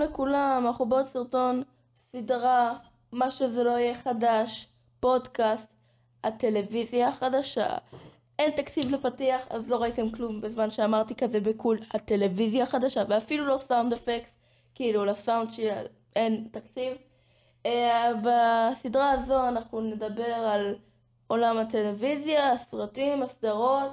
לכולם, אנחנו בעוד סרטון, סדרה, מה שזה לא יהיה חדש, פודקאסט, הטלוויזיה החדשה. אין תקציב לפתיח, אז לא ראיתם כלום בזמן שאמרתי כזה בקול, הטלוויזיה החדשה, ואפילו לא סאונד אפקס, כאילו לסאונד שלי אין תקציב. Uh, בסדרה הזו אנחנו נדבר על עולם הטלוויזיה, הסרטים, הסדרות,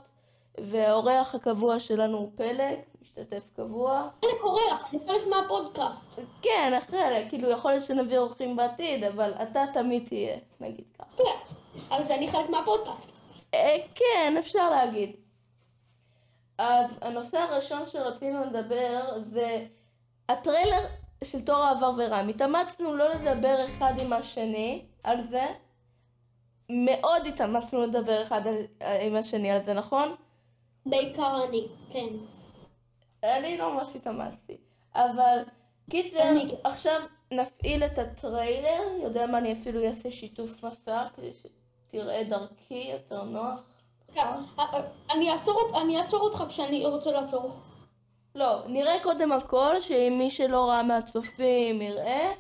והאורח הקבוע שלנו הוא פלג, משתתף קבוע. חלק אורח, אני חלק מהפודקאסט. כן, החלק, כאילו יכול להיות שנביא אורחים בעתיד, אבל אתה תמיד תהיה, נגיד ככה. כן, אבל אני חלק מהפודקאסט. אה, כן, אפשר להגיד. אז הנושא הראשון שרצינו לדבר זה הטריילר של תור העבר ורם. התאמצנו לא לדבר אחד עם השני על זה. מאוד התאמצנו לדבר אחד על, עם השני על זה, נכון? בעיקר אני, כן. אני לא ממש התאמצתי. אבל קיצר, אני- עכשיו נפעיל את הטריילר, יודע מה, אני אפילו אעשה שיתוף מסע כדי שתראה דרכי יותר נוח. כן, אני אעצור אני אעצור אותך כשאני רוצה לעצור. לא, נראה קודם הכל, שאם מי שלא ראה מהצופים יראה.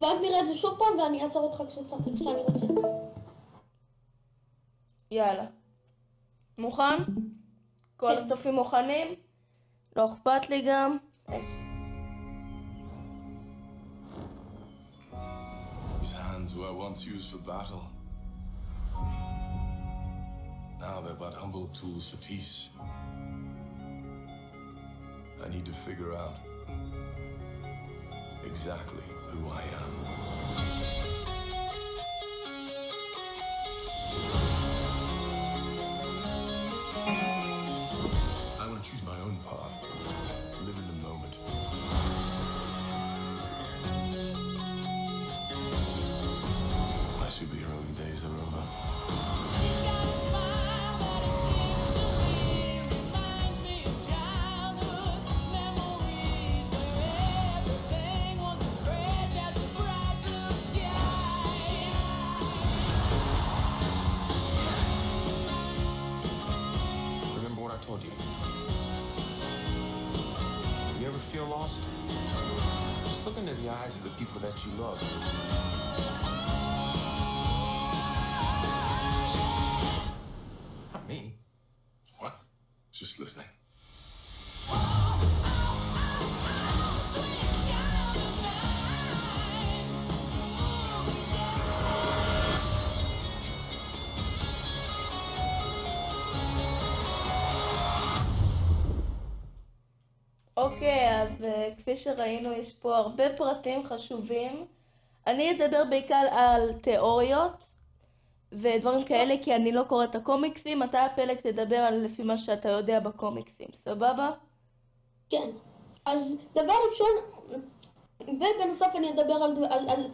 ואז נראה את זה שוב פעם ואני אעצור אותך כשאני רוצה. יאללה. מוכן? כל כן. הצופים מוכנים? לא אכפת לי גם. These hands were once used for battle. Now they're but humble tools for peace. I need to figure out exactly who I am. I own path, Into the eyes of the people that you love. כפי שראינו, יש פה הרבה פרטים חשובים. אני אדבר בעיקר על תיאוריות ודברים כאלה, כי אני לא קוראת את הקומיקסים. אתה, הפלג, תדבר על לפי מה שאתה יודע בקומיקסים, סבבה? כן. אז דבר ראשון, ובנוסף אני אדבר על, על, על,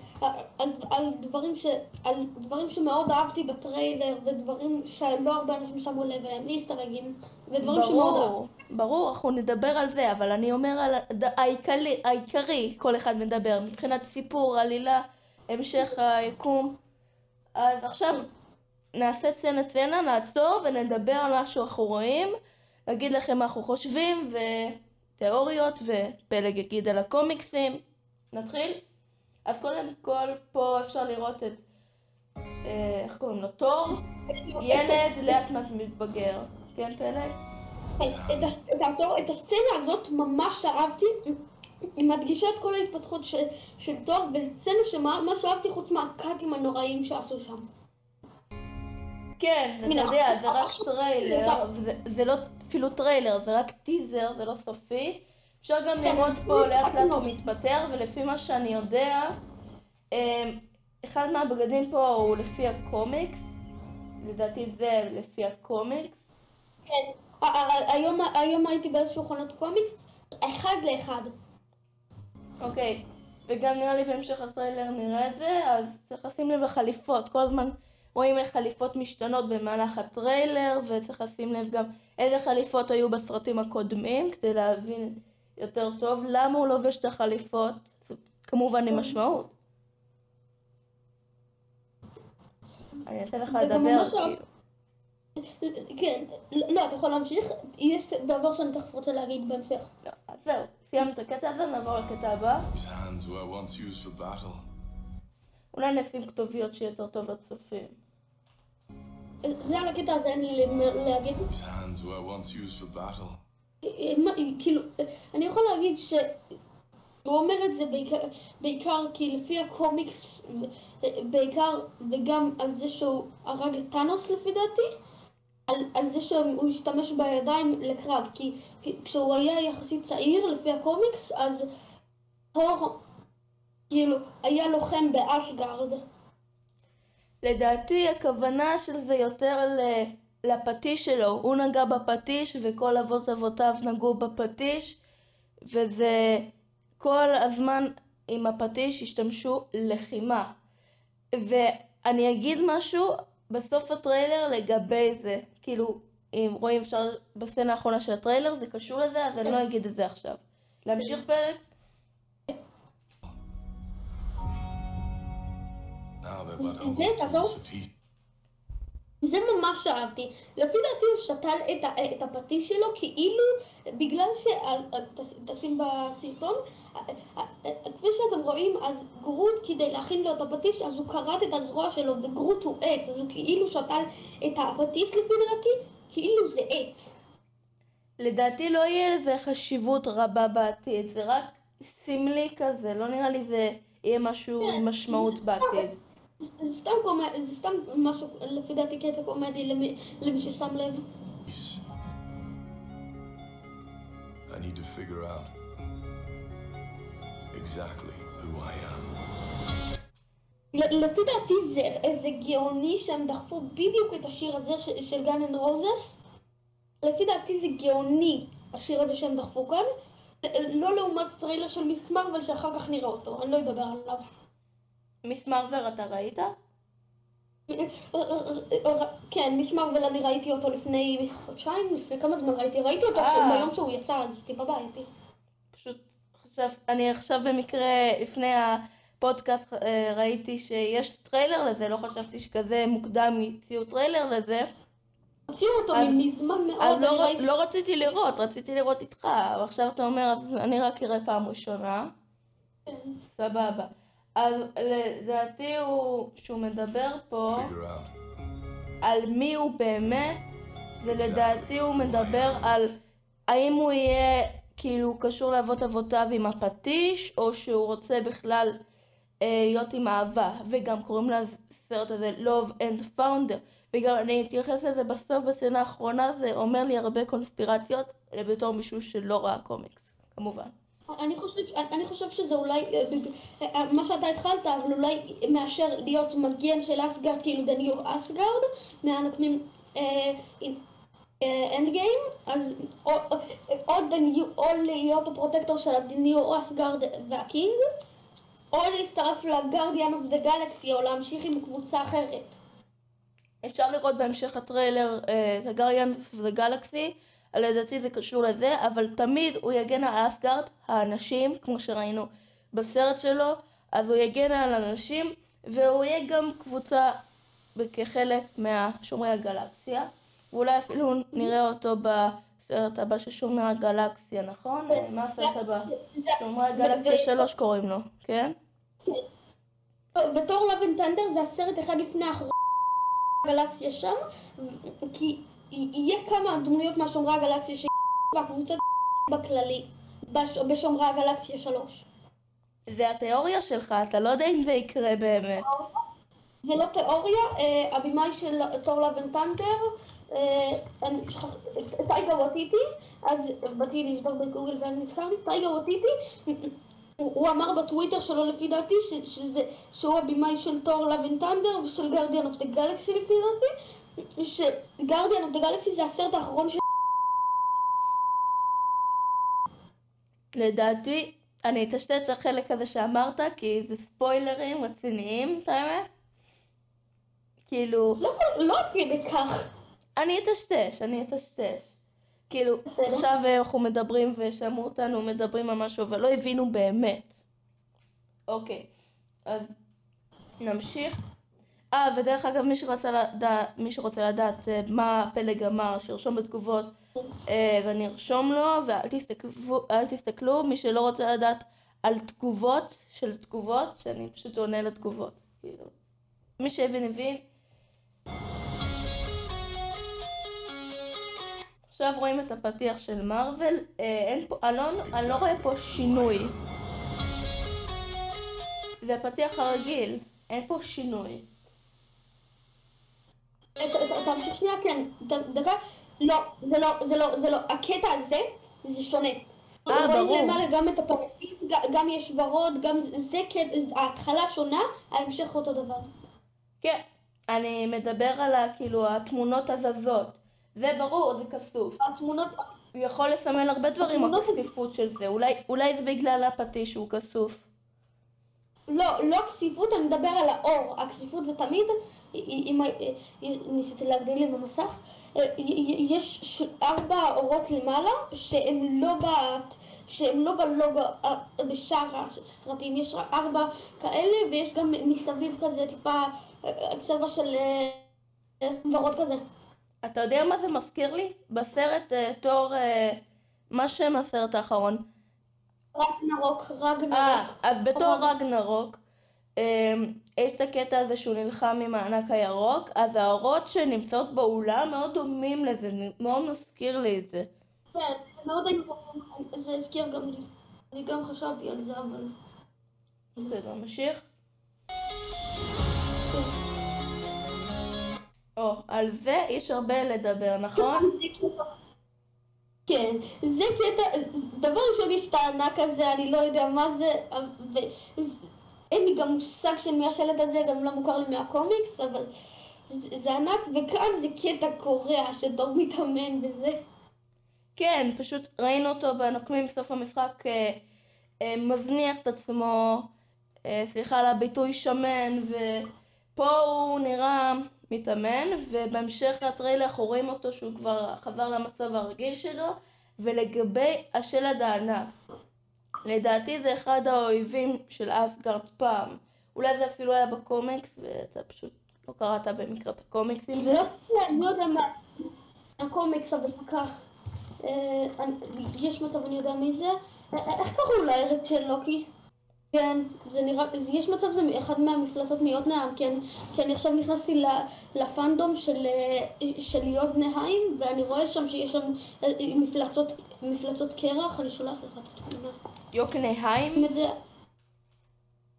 על, על, דברים ש, על דברים שמאוד אהבתי בטריילר, ודברים שלא הרבה אנשים שמו לב אליהם, איסטרגים, ודברים שמאוד אהבתי. ברור, אנחנו נדבר על זה, אבל אני אומר על העיקרי, העיקרי, כל אחד מדבר, מבחינת סיפור, עלילה, המשך היקום. אז עכשיו נעשה סצנה סצנה, נעצור ונדבר על מה שאנחנו רואים, נגיד לכם מה אנחנו חושבים, ותיאוריות, ופלג יגיד על הקומיקסים. נתחיל? אז קודם כל, פה אפשר לראות את, אה, איך קוראים לו? תור, ילד לאט מעט מתבגר. כן, פלג? את, הסצנה הזאת ממש אהבתי, היא מדגישה את כל ההתפתחות של, של תור, וזו סצנה שממש אהבתי חוץ מהקאטים הנוראים שעשו שם. כן, אתה יודע, זה רק טריילר, זה לא אפילו טריילר, זה רק טיזר, זה לא סופי. אפשר גם כן, לראות פה לאט לאט לא. הוא מתפטר, ולפי מה שאני יודע, אמ, אחד מהבגדים פה הוא לפי הקומיקס, לדעתי זה לפי הקומיקס. כן. היום, היום הייתי באיזשהו חנות קומיקס, אחד לאחד. אוקיי, וגם נראה לי בהמשך הטריילר נראה את זה, אז צריך לשים לב לחליפות, כל הזמן רואים איך חליפות משתנות במהלך הטריילר, וצריך לשים לב גם איזה חליפות היו בסרטים הקודמים, כדי להבין יותר טוב למה הוא לובש את החליפות, זה כמובן עם משמעות. אני אתן לך לדבר, לא- כאילו. כן, לא, אתה יכול להמשיך, יש דבר שאני תכף רוצה להגיד בהמשך. לא, אז זהו, סיימנו את הקטע הזה, נעבור לקטע הבא. His hands were once used for battle. אולי נשים כתוביות שיהיה יותר טוב לצופים. זה על הקטע הזה אין לי להגיד. אה, מה, כאילו, אה, אני יכול להגיד שהוא אומר את זה בעיקר, בעיקר כי לפי הקומיקס, אה, בעיקר וגם על זה שהוא הרג את טאנוס לפי דעתי, על, על זה שהוא השתמש בידיים לקרב, כי, כי כשהוא היה יחסית צעיר לפי הקומיקס, אז תור כאילו היה לוחם באשגרד. לדעתי הכוונה של זה יותר ל... לפטיש שלו. הוא נגע בפטיש וכל אבות אבותיו נגעו בפטיש וזה כל הזמן עם הפטיש השתמשו לחימה. ואני אגיד משהו בסוף הטריילר לגבי זה. כאילו, אם רואים אפשר בסצנה האחרונה של הטריילר, זה קשור לזה, אז אני לא אגיד את זה עכשיו. להמשיך פרק? Is it? That's all? זה ממש אהבתי. לפי דעתי הוא שתל את, את הפטיש שלו כאילו, בגלל ש... ה- ה- תשים בסרטון, ה- ה- ה- כפי שאתם רואים, אז גרוט כדי להכין לו את הפטיש, אז הוא כרת את הזרוע שלו, וגרוט הוא עץ, אז הוא כאילו שתל את הפטיש לפי דעתי, כאילו זה עץ. לדעתי לא יהיה לזה חשיבות רבה בעתיד, זה רק סמלי כזה, לא נראה לי זה יהיה משהו עם משמעות בעתיד. זה סתם comedy, זה סתם משהו, לפי דעתי קטע comedy למי, ששם לב. I need to figure out exactly who I am. לפי דעתי זה, זה גאוני שהם דחפו בדיוק את השיר הזה של Guns N' Roses. לפי דעתי זה גאוני, השיר הזה שהם דחפו כאן. לא לעומת טריילר של Ms. Marvel שאחר כך נראה אותו, אני לא אדבר עליו. Ms. Marvel אתה ראית? כן, Ms. Marvel אני ראיתי אותו לפני חודשיים, לפני כמה זמן ראיתי? ראיתי אותו אה. ביום שהוא יצא, אז טיפה בעייתי. פשוט עכשיו, אני עכשיו במקרה לפני הפודקאסט אה, ראיתי שיש טריילר לזה, לא חשבתי שכזה מוקדם יוציאו טריילר לזה, הוציאו אותו מזמן מאוד, אז לא, ראיתי... לא רציתי לראות, רציתי לראות איתך, ועכשיו אתה אומר, אז אני רק אראה פעם ראשונה, כן. סבבה. אז לדעתי הוא, שהוא מדבר פה על מי הוא באמת, ולדעתי הוא מדבר על האם הוא יהיה כאילו קשור לאבות אבותיו עם הפטיש, או שהוא רוצה בכלל אה, להיות עם אהבה, וגם קוראים לסרט הזה Love and Founder, וגם אני אתייחס לזה בסוף בסצנה האחרונה, זה אומר לי הרבה קונספירציות, בתור מישהו שלא ראה קומיקס, כמובן. אני חושב, אני חושב שזה אולי, אה, בג- אה, מה שאתה התחלת, אבל אולי מאשר להיות מגן של אסגרד, כאילו New Asgard, מהנוקמים Endgame, אז או, או, new, או להיות ה protector של New Asgard וה king, או להצטרף ל Guardian of the Galaxy, או להמשיך עם קבוצה אחרת. אפשר לראות בהמשך הטריילר אה, את הגריאנס וגלקסי, לדעתי זה קשור לזה, אבל תמיד הוא יגן על אסגרד, האנשים, כמו שראינו בסרט שלו, אז הוא יגן על אנשים, והוא יהיה גם קבוצה כחלק מהשומרי הגלקסיה, ואולי אפילו נראה אותו בסרט הבא של שומרי הגלקסיה, נכון? אה, מה הסרט הבא? שומרי הגלקסיה 3 קוראים לו, כן? ותור לב טנדר זה הסרט אחד לפני האחרון הגלקסיה שם, כי יהיה כמה דמויות מהשומרי הגלקסיה ש... והקבוצות בכללי, בש... בשומרי הגלקסיה שלוש. זה התיאוריה שלך, אתה לא יודע אם זה יקרה באמת. זה לא תיאוריה, אה, הבמאי של תור לבן טנדר, אה, אני שכח... טייגה ווטיטי, אז באתי לבדוק בגוגל ואז נזכרתי, טייגה ווטיטי, הוא, אמר בטוויטר שלו לפי דעתי שזה, שהוא הבמאי של תור Love and Thunder ושל Guardian of the Galaxy לפי דעתי, ש Guardian of the Galaxy זה הסרט האחרון של... לדעתי, אני אטשטש החלק הזה שאמרת, כי זה ספוילרים רציניים, את האמת? כאילו, לא, לא עד כדי כך. אני אטשטש, אני אטשטש. כאילו. עכשיו אה, אנחנו מדברים ושמעו אותנו מדברים על משהו, אבל לא הבינו באמת. אוקיי, אז נמשיך. אה, ודרך אגב, מי שרצה לדעת, מי שרוצה לדעת אה, מה הפלג אמר, שירשום בתגובות אה, ואני ארשום לו, ואל תסתכלו, תסתכלו, מי שלא רוצה לדעת על תגובות של תגובות, שאני פשוט עונה לתגובות, כאילו. מי שהבין הבין. עכשיו רואים את הפתיח של מארוול, אה, אין פה, אני לא, אני לא רואה פה שינוי. זה הפתיח הרגיל, אין פה שינוי. תמשיך שנייה, כן, דקה. לא, זה לא, זה לא, זה לא. הקטע הזה, זה שונה. אה, ברור. למעלה גם את הפרסים, גם יש ורוד, גם זה ההתחלה שונה, ההמשך אותו דבר. כן, אני מדבר על כאילו התמונות הזזות. זה ברור, זה כסוף. התמונות, הוא יכול לסמן הרבה דברים, הכסיפות של זה. אולי, אולי זה בגלל הפטיש שהוא כסוף. לא, לא כסיפות, אני מדבר על האור. הכסיפות זה תמיד, אם ניסיתי להגדיל לי במסך, אה, יש ארבע אורות למעלה שהם לא ב... שהם לא בלוגו, אה, בשאר הסרטים, יש ארבע כאלה ויש גם מסביב כזה טיפה אה, צבע של ורוד כזה. אתה יודע מה זה מזכיר לי? בסרט תור... מה שם הסרט האחרון? רגנרוק, אה, רגנרוק. אז בתור רגנרוק, אה, יש את הקטע הזה שהוא נלחם עם הענק הירוק, אז האורות שנמצאות באולם מאוד דומים לזה, מאוד מזכיר לי את זה. כן, מאוד היינו, זה הזכיר גם לי. אני גם חשבתי על זה, אבל... בסדר, נמשיך. או, על זה יש הרבה לדבר, נכון? כן, זה קטע, דבר ראשון יש את הענק הזה, אני לא יודע מה זה, ו- אין לי גם מושג של מי השלט הזה, גם לא מוכר לי מהקומיקס, אבל זה זה ענק, וכאן זה קטע קורע שדור מתאמן בזה. כן, פשוט ראינו אותו בנוקמים בסוף המשחק אה, אה, מזניח את עצמו, אה, סליחה על הביטוי שמן, ופה הוא נראה מתאמן, ובהמשך הטריילר אנחנו רואים אותו שהוא כבר חזר למצב הרגיל שלו, ולגבי השלד הענק, לדעתי זה אחד האויבים של אסגרד פעם. אולי זה אפילו היה בקומיקס, ואתה פשוט לא קראת במקרה את הקומיקסים. זה לא שאני יודע מה, הקומיקס, אבל כך, אה, יש מצב אני יודע מי זה, אה, איך קראו לארץ של לוקי? כן, זה נראה, זה- יש מצב זה אחד מהמפלצות מיודנהיים, כן, כי אני עכשיו נכנסתי ל- לפאנדום של, של יודנהיים, ואני רואה שם שיש שם אה, מפלצות, מפלצות קרח, אני שולח לך את התמונה. יוקנהיים? את זה,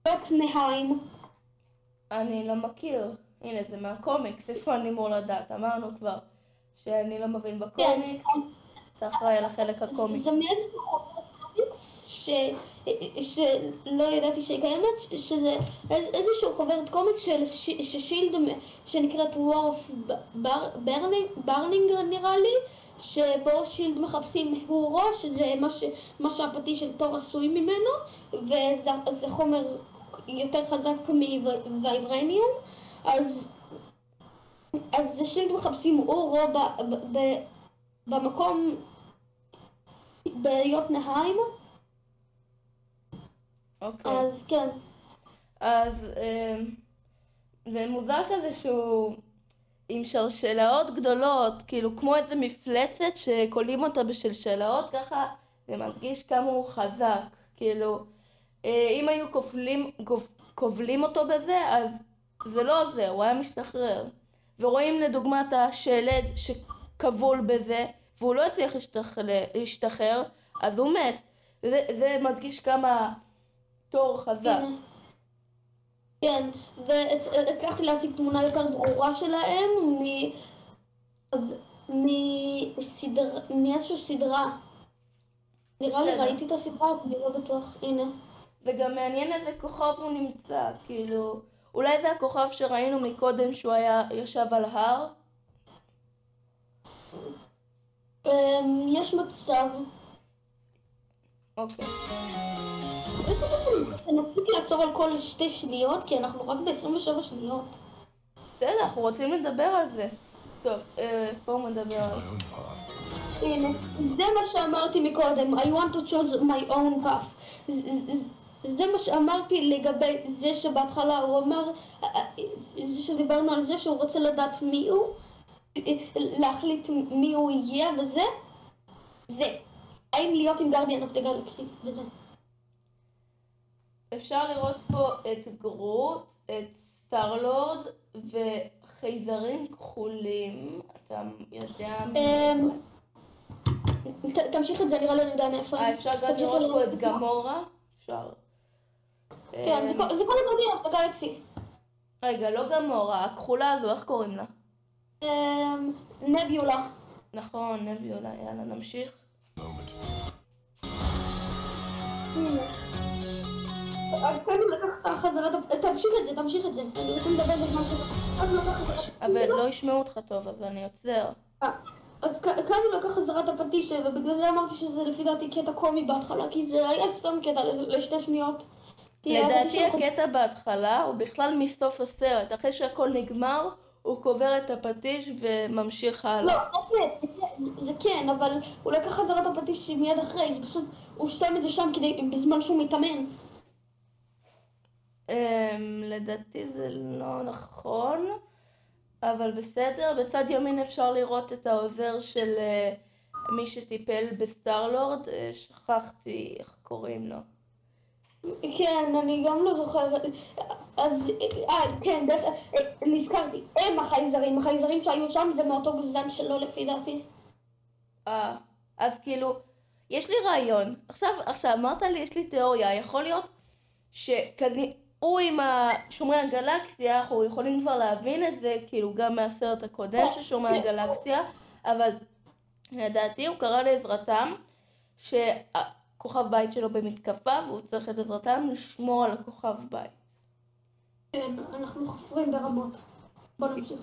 יודנהיים, אני לא מכיר. הנה, זה מהקומיקס, איפה אני אמור לדעת? אמרנו כבר שאני לא מבין בקומיקס, אתה אחראי על החלק הקומיקס. זה מאיזה חוברת קומיקס ש... שלא ידעתי שהיא קיימת, שזה איז- איזשהו חוברת קומיקס של ש- ששילד מ- שנקראת War of Burning נראה לי, שבו שילד מחפשים הורו, שזה מה, ש... מה שהפטיש של תור עשוי ממנו, וזה זה חומר יותר חזק מווייברניום, אז, אז זה שילד מחפשים הורו ב... ב... ב... במקום ביוטנהיים, אוקיי. אז כן. אז אה, זה מוזר כזה שהוא עם שלשלאות גדולות, כאילו כמו איזה מפלצת שכולאים אותה בשלשלאות, ככה זה מדגיש כמה הוא חזק. כאילו, אה, אם היו כובלים, גוב- כובלים אותו בזה, אז זה לא עוזר, הוא היה משתחרר. ורואים לדוגמה את השלד שכבול בזה, והוא לא הצליח להשתחרר, אז הוא מת. וזה זה מדגיש כמה תור חזק. הנה. כן, והצלחתי להשיג תמונה יותר ברורה שלהם. מאיזושהי סדרה. נראה לי. ראיתי את הסדרה, אני לא בטוח, הנה. זה גם מעניין איזה כוכב הוא נמצא, כאילו, אולי זה הכוכב שראינו מקודם שהוא היה ישב על הר? אמ, יש מצב. אוקיי. נפסיק לעצור על כל שתי שניות, כי אנחנו רק ב-27 שניות. בסדר, אנחנו רוצים לדבר על זה. טוב, אה, הוא מדבר על... הנה, זה מה שאמרתי מקודם, I want to choose my own path. זה מה שאמרתי לגבי זה שבהתחלה הוא אמר, אה, אה, זה שדיברנו על זה שהוא רוצה לדעת מי הוא, להחליט מי הוא יהיה וזה, זה. האם להיות עם גרדיאן אוף דה גלקסי, וזה. אפשר לראות פה את גרוט, את Star-Lord וחייזרים כחולים. אתה יודע מי אמ? ת- תמשיך את זה, נראה לי אני יודע מאיפה. אה, אפשר גם לראות פה את. גמורה. אפשר. כן, זה אמ, כל ה Guardian of the Galaxy. רגע, לא גמורה, הכחולה הזו, איך קוראים לה? אמ, נבולה. נכון, נבולה, יאללה, נמשיך. אז כאן הוא לקח חזרה, את- תמשיך את זה, תמשיך את זה. אני רוצה לדבר בזמן כזה. אז הוא לקח את זה. אבל לא ישמעו אותך טוב, אז אני עוצר. אה, אז כאן הוא לקח חזרה את הפטיש, ובגלל זה אמרתי שזה לפי דעתי קטע קומי בהתחלה, כי זה היה סתם קטע לשתי שניות. לדעתי הקטע בהתחלה הוא בכלל מסוף הסרט. אחרי שהכל נגמר, הוא קובר את הפטיש וממשיך לא, הלאה. כן, זה כן, זה כן, אבל הוא לקח חזרה את הפטיש מיד אחרי, זה פשוט, הוא שם את זה שם כדי, בזמן שהוא מתאמן. אמ, לדעתי זה לא נכון, אבל בסדר. בצד ימין אפשר לראות את העוזר של אה, מי שטיפל בסטארלורד, אה, שכחתי איך קוראים לו. כן, אני גם לא זוכרת. אז, אה, כן, דרך, אה, נזכרתי, הם החייזרים, החייזרים שהיו שם זה מאותו גזען שלו לפי דעתי. אה, אז כאילו, יש לי רעיון. עכשיו, עכשיו, אמרת לי, יש לי תיאוריה, יכול להיות שכזה, הוא עם שומרי הגלקסיה, אנחנו יכולים כבר להבין את זה, כאילו, גם מהסרט הקודם של שומרי הגלקסיה, אבל לדעתי הוא קרא לעזרתם, שהכוכב בית שלו במתקפה, והוא צריך את עזרתם לשמור על הכוכב בית. כן, אנחנו חופרים ברמות. בוא נמשיך.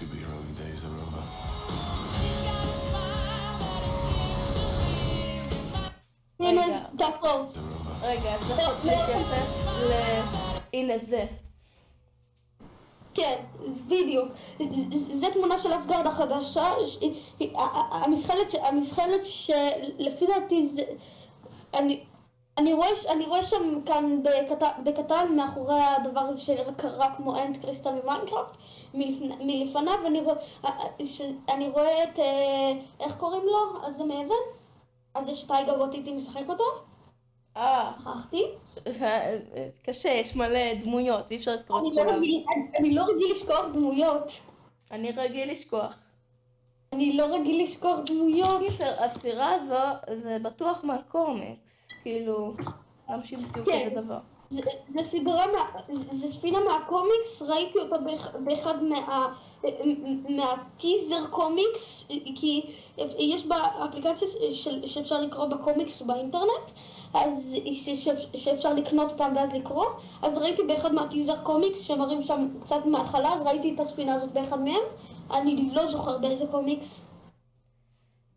Superheroing days are over. הנה, רגע. תעצור. רגע, צריך להתייחס ל... הנה זה. כן, בדיוק. זו תמונה של אסגרד החדשה. ש- היא- ה- ה- המזחלת, ש- המזחלת שלפי דעתי זה... אני... אני רואה, אני רואה שם כאן בקטן, בקטן מאחורי הדבר הזה שקרה כמו אנד קריסטל ממיינקראפט מלפני- מלפניו אני רואה, אני רואה את, אה, איך קוראים לו? אז זה מאבן? אז יש טייגר ווטיטי משחק אותו? אה, שכחתי. קשה, יש מלא דמויות, אי אפשר לזכור את לא כולם. אני- לא רגיל לשכוח דמויות. אני רגיל לשכוח. אני לא רגיל לשכוח דמויות. קיצר, הסירה הזו, זה בטוח מהקומיקס. כאילו, גם שהמציאו כן. כזה דבר. זה, סדרה, זה ספינה מהקומיקס, ראיתי אותה באח- באחד מה, מהטיזר קומיקס, כי יש בה אפליקציה שאפשר לקרוא בקומיקס באינטרנט, אז שאפשר לקנות אותם ואז לקרוא, אז ראיתי באחד מהטיזר קומיקס שמראים שם קצת מההתחלה, אז ראיתי את הספינה הזאת באחד מהם, אני לא זוכר באיזה קומיקס.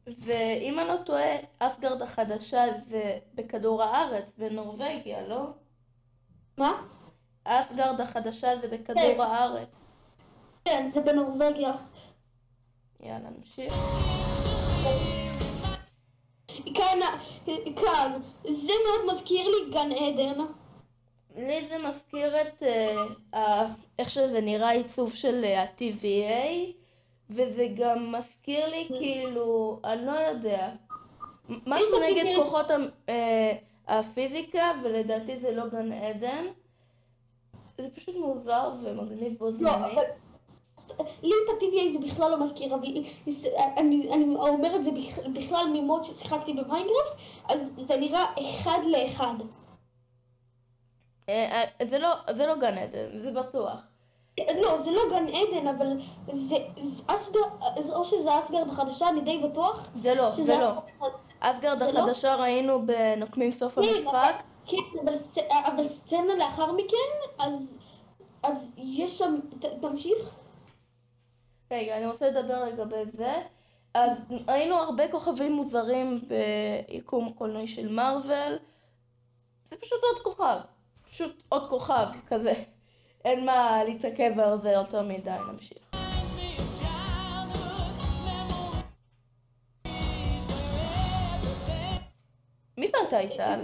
ואם אני לא טועה, אסגרד החדשה זה בכדור הארץ, בנורבגיה, לא? מה? אסגרד החדשה זה בכדור כן. הארץ. כן, זה בנורבגיה. יאללה, נמשיך. כאן, כאן, זה מאוד מזכיר לי גן עדן. לי זה מזכיר את ה- איך שזה נראה עיצוב של אה, ה-TVA, וזה גם מזכיר לי כאילו, אני לא יודע, משהו נגד? כוחות ה- אה, הפיזיקה, ולדעתי זה לא גן עדן. זה פשוט מוזר ומגניב בו לא, זמנית. אבל... לי את ה-TVA זה בכלל לא מזכיר, אבל אני, אני אומר את זה בכ- בכלל ממוד ששיחקתי במיינקראפט, אז זה נראה אחד לאחד. אה, אה, זה לא, זה לא גן עדן, זה בטוח. לא, זה לא גן עדן, אבל זה, זה אסגרד, או שזה אסגרד החדשה, אני די בטוח. זה לא, זה לא. החדשה. אסגרד לא? החדשה ראינו בנוקמים סוף כן, המשחק. כן, אבל, סצ- אבל סצנה לאחר מכן, אז, אז יש שם, תמשיך. רגע, אני רוצה לדבר לגבי זה. אז ראינו הרבה כוכבים מוזרים ביקום קולנועי של מארוול. זה פשוט עוד כוכב. פשוט עוד כוכב כזה. אין מה להתעכב על זה יותר מדי, נמשיך. אתה איתה?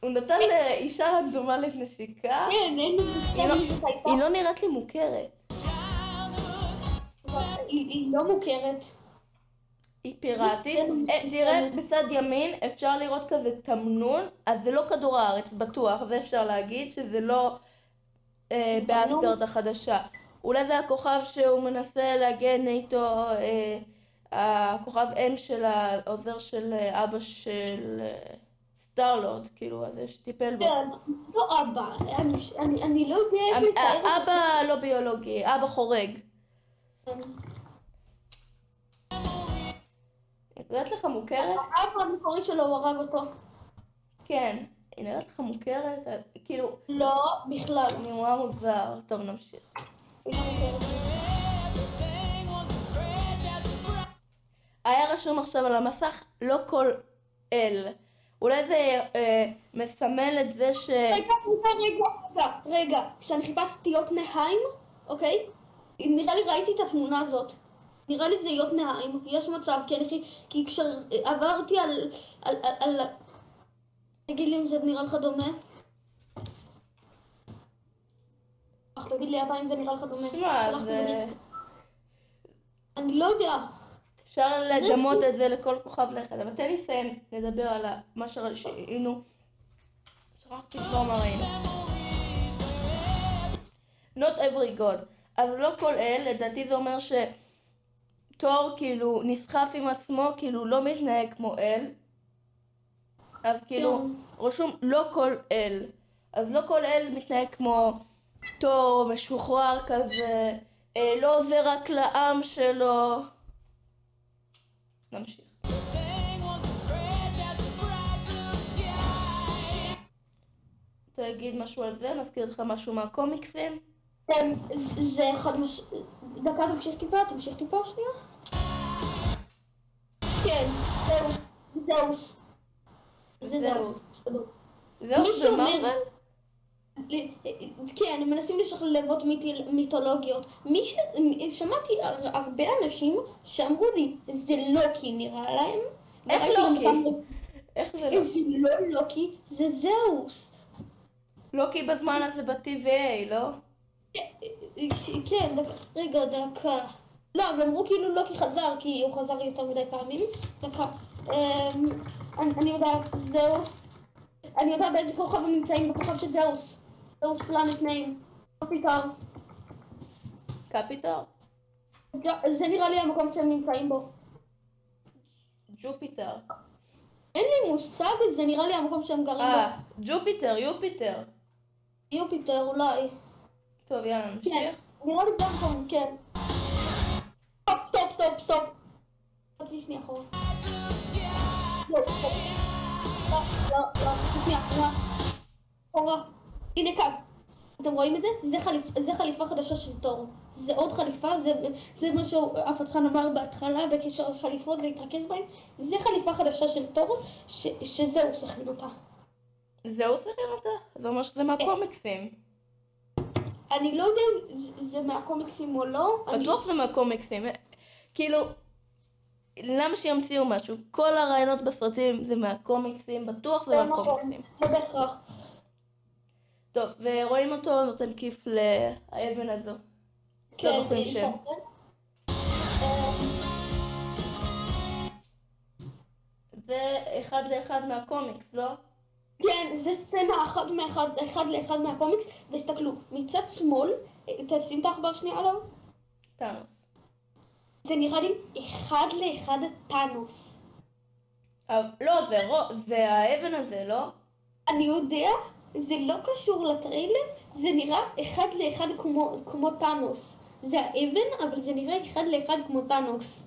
הוא נתן לאישה רנדומלית נשיקה? כן, אין לי היא לא- הייתה. לא נראית לי מוכרת. היא לא מוכרת. היא פיראטית. אה, תראה, בצד ימין אפשר לראות כזה תמנון, אז זה לא כדור הארץ, בטוח, זה אפשר להגיד, שזה לא אה, באסגרד החדשה. אולי זה הכוכב שהוא מנסה להגן איתו, אה, הכוכב אם של העוזר של אה, אבא של אה, סטארלורד, כאילו, הזה שטיפל בו. כן, לא אבא, אני- אני אני לא יודע איך לתאר את זה. אבא לא ביולוגי, אבא חורג. נראית לך מוכרת? האבא המקורי שלו הוא הרג אותו. כן. היא נראית לך מוכרת? כאילו, לא, בכלל. נראה מוזר. טוב, נמשיך. היה רשום עכשיו על המסך לא כל אל. אולי זה אה, מסמל את זה ש... רגע, רגע, רגע, רגע, רגע, כשאני חיפשתי יוטנהיים, אוקיי? נראה לי ראיתי את התמונה הזאת. נראה לי זה יוטנהיים, יש מצב, כי אני... כי כשעברתי על... על... על... על... תגיד לי אם זה נראה לך דומה. תגיד לי אם זה נראה לך דומה. הלכתי זה... אני לא יודע. אפשר לדמות את זה לכל כוכב לכת. אבל תן לי לסיים לדבר על מה שראינו. שכחתי כבר מה ראינו. Not every God. אז לא כל אל, לדעתי זה אומר שתור כאילו נסחף עם עצמו, כאילו לא מתנהג כמו אל. אז כאילו כן. רשום לא כל אל. אז לא כל אל מתנהג כמו תור, משוחרר כזה, אה, לא עוזר רק לעם שלו. נמשיך. רוצה להגיד משהו על זה? מזכיר לך משהו מהקומיקסים? כן, זה- אחד מש... דקה, תמשיך טיפה, תמשיך טיפה שנייה. כן, זהו, זהוס. זה זהו. זהו, זה מרוויל? כן, הם מנסים לשלבות מיתי- מיתולוגיות. מי ש... שמעתי הר- הרבה אנשים שאמרו לי, זה לוקי נראה להם. איך לוקי? אותם- איך זה לא? זה לא לוקי, זה זהוס. לוקי בזמן הזה ב-TVA, לא? כן, דקה, רגע, דקה. לא, אבל אמרו כאילו לוקי חזר, כי הוא חזר יותר מדי פעמים. דקה. אמ, אני אני יודעת, זהוס. אני יודעת באיזה כוכב הם נמצאים, בכוכב של זהוס. זהוס פלנט נעים. פיטר. קפיטור? זה נראה לי המקום שהם נמצאים בו. ג'ופיטר. אין לי מושג, זה נראה לי המקום שהם גרים אה, ג'ופיטר, יופיטר. בו. יופיטר אולי. טוב, יאללה, כן, נמשיך. נראה לי זה המקום, כן. stop, stop, stop, stop. חצי שנייה אחורה. לא, stop. לא, לא, לא, חצי שנייה אחורה. הנה כאן. אתם רואים את זה? זה, חליפ, זה חליפה חדשה של תור. זה עוד חליפה, זה, זה מה שאפתחן אמר בהתחלה בקשר לחליפות להתרכז בהם. זה חליפה חדשה של תור, ש, שזהו, סכן אותה. זהו שיחק אותה? זה אומר שזה מהקומיקסים. אני לא יודע אם זה- מהקומיקסים או לא. אני- בטוח זה מהקומיקסים. כאילו, למה שימציאו משהו? כל הרעיונות בסרטים זה מהקומיקסים, בטוח זה נכון, מהקומיקסים. לא בהכרח. טוב, ורואים אותו נותן כיף לאבן הזו. לא זוכרים זה- שם. אה, זה אחד לאחד מהקומיקס, לא? כן, זה סצנה אחת מאחד, אחד לאחד מהקומיקס, והסתכלו, מצד שמאל, אה, תשים את העכבר שנייה עליו, טאנוס. זה נראה לי אחד לאחד טאנוס. אבל- לא, זה זה האבן הזה, לא? אני יודע, זה לא קשור לטריילר, זה נראה אחד לאחד כמו, כמו טאנוס. זה האבן, אבל זה נראה אחד לאחד כמו טאנוס.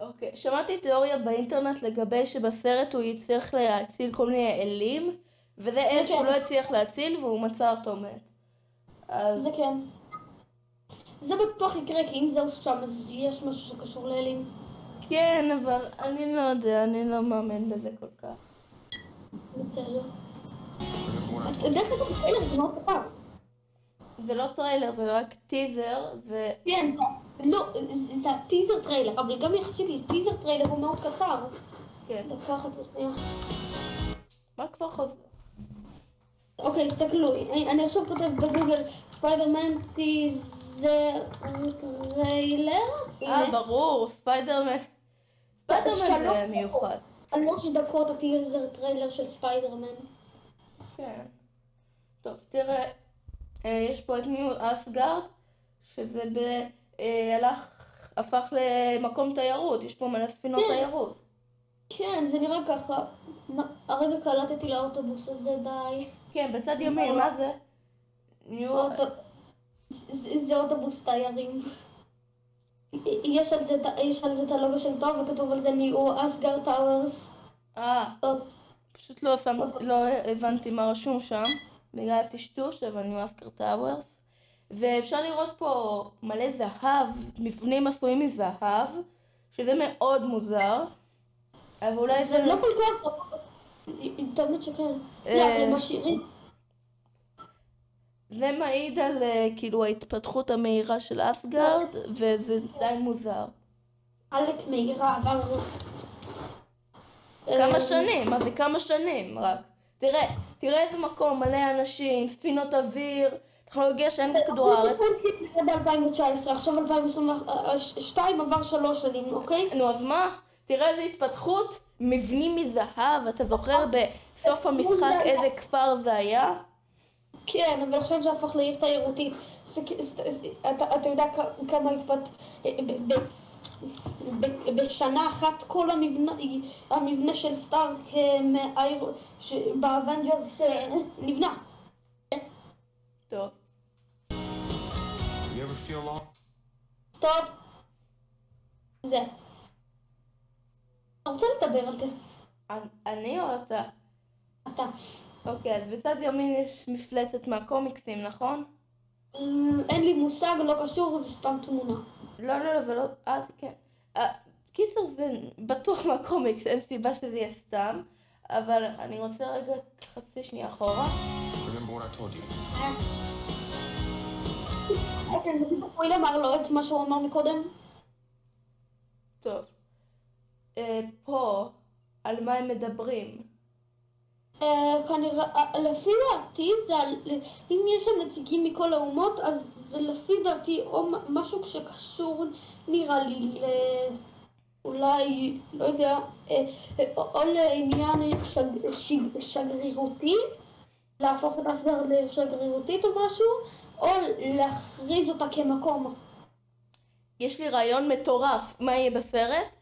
אוקיי. שמעתי תיאוריה באינטרנט לגבי שבסרט הוא יצטרך להציל כל מיני אלים, וזה אל כן. שהוא לא הצליח להציל והוא מצא אותו מת. אז זה כן. זה בטוח יקרה, כי אם זהו שם, אז יש משהו שקשור לאלים. כן, אבל אני לא יודע, אני לא מאמין בזה כל כך. בסדר. דרך אגב, הטריילר זה מאוד קצר. זה לא טריילר, זה רק טיזר, ו... כן, זה, לא, זה- הטיזר טריילר, אבל גם יחסית לטיזר טריילר הוא מאוד קצר. כן. דקה אחת ושנייה. מה כבר חוזר? אוקיי, תסתכלו, אני אני עכשיו כותב בגוגל ספיידרמן טיזר טריילר. אה, ברור, ספיידרמן. ספיידרמן זה מיוחד. שלוש דקות הטיזר טריילר של ספיידרמן. כן. טוב, תראה, אה, יש פה את New Asgard, שזה ב... אה, הלך, הפך למקום תיירות, יש פה מלא ספינות כן. תיירות. כן, זה נראה ככה. הרגע קלטתי לאוטובוס הזה, די. כן, בצד ימין, מה זה? New... זה אוטובוס תיירים. יש על זה את ה- יש על זה את הלוגו של תור וכתוב על זה New Asgard Tours. אה, פשוט לא, שם, לא הבנתי מה רשום שם, בגלל הטשטוש, אבל New Asgard Tours. ואפשר לראות פה מלא זהב, מבנים עשויים מזהב, שזה מאוד מוזר. אבל אולי זה לא כל כך... תמיד שכן. אה. לא, אבל. זה מעיד על אה, כאילו ההתפתחות המהירה של אסגרד, וזה די מוזר. עלק מהירה עבר... כמה אה, שנים, מה זה כמה שנים רק. תראה, תראה איזה מקום, מלא אנשים, ספינות אוויר, טכנולוגיה שאין בכדור הארץ. זה ב-2019, עכשיו 2022 עבר שלוש שנים, אוקיי? נו, אז מה? תראה איזה התפתחות, מבנים מזהב, אתה זוכר בסוף המשחק איזה כפר זה היה? כן, אבל עכשיו זה הפך לעיר תיירותית. אתה יודע כמה התפת... בשנה אחת כל המבנה, המבנה של סטארק אה, ב Avengers אה, נבנה. טוב. Stop. זה. אתה רוצה לדבר על זה? אני- אני או אתה? אתה. אוקיי, אז בצד ימין יש מפלצת מהקומיקסים, נכון? אמ, אין לי מושג, לא קשור, זה סתם תמונה. לא, לא, לא, זה לא... אה, כן. אה, קיצור, זה בטוח מהקומיקס, אין סיבה שזה יהיה סתם. אבל אני רוצה רגע חצי שנייה אחורה. I told you? אוקיי, תספרי למרלו את מה שהוא אמר מקודם. טוב. אה, פה, על מה הם מדברים. אה, כנראה, אה, לפי דעתי, זה אם יש שם נציגים מכל האומות, אז זה לפי דעתי או משהו שקשור, נראה לי, ל... אולי, לא יודע, אה, או, לעניין שג, שג, שגרירותי, להפוך את אסגרד לשגרירותית או משהו, או להכריז אותה כמקום. יש לי רעיון מטורף, מה יהיה בסרט?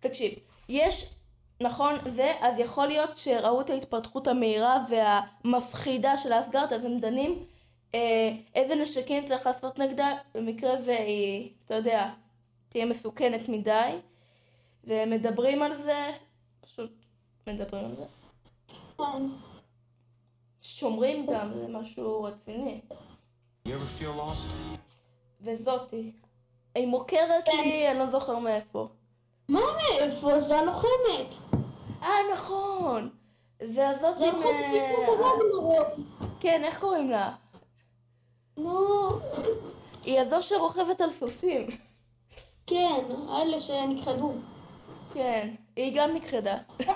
תקשיב, יש, נכון זה, אז יכול להיות שראו את ההתפתחות המהירה והמפחידה של אסגרד, אז הם דנים אה, איזה נשקים צריך לעשות נגדה במקרה והיא, אתה יודע, תהיה מסוכנת מדי, ומדברים על זה, פשוט מדברים על זה. כן. שומרים גם, זה משהו רציני. וזאתי, היא מוכרת לי, אני לא זוכר מאיפה. מה מאיפה? זה הלוחמת. אה, נכון! זה הזאת עם... אה, ברוג. כן, איך קוראים לה? נו, היא הזו שרוכבת על סוסים. כן, אלה שנכחדו. כן, היא גם נכחדה.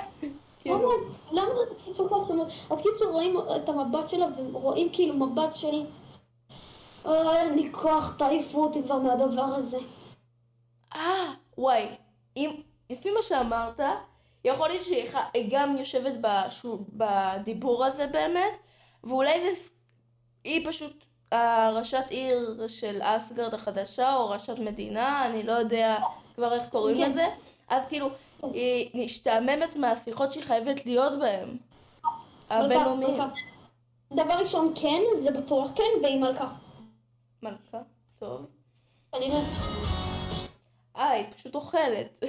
למה, למה זה קיצור אז קיצור רואים את המבט שלה ורואים כאילו מבט של... אה, אין לי כוח, תעיפו אותי כבר מהדבר הזה. אה, וואי, אם, לפי מה שאמרת, יכול להיות שהיא גם יושבת בשו- בדיבור הזה באמת, ואולי זה... היא פשוט הראשת עיר של אסגרד החדשה, או ראשת מדינה, אני לא יודע כבר איך קוראים כן. לזה, אז כאילו, היא משתעממת מהשיחות שהיא חייבת להיות בהן. הבינלאומיים. מלכה, מלכה. דבר ראשון כן, זה בטוח כן, והיא מלכה. מלכה, טוב. כנראה, אה, היא פשוט אוכלת.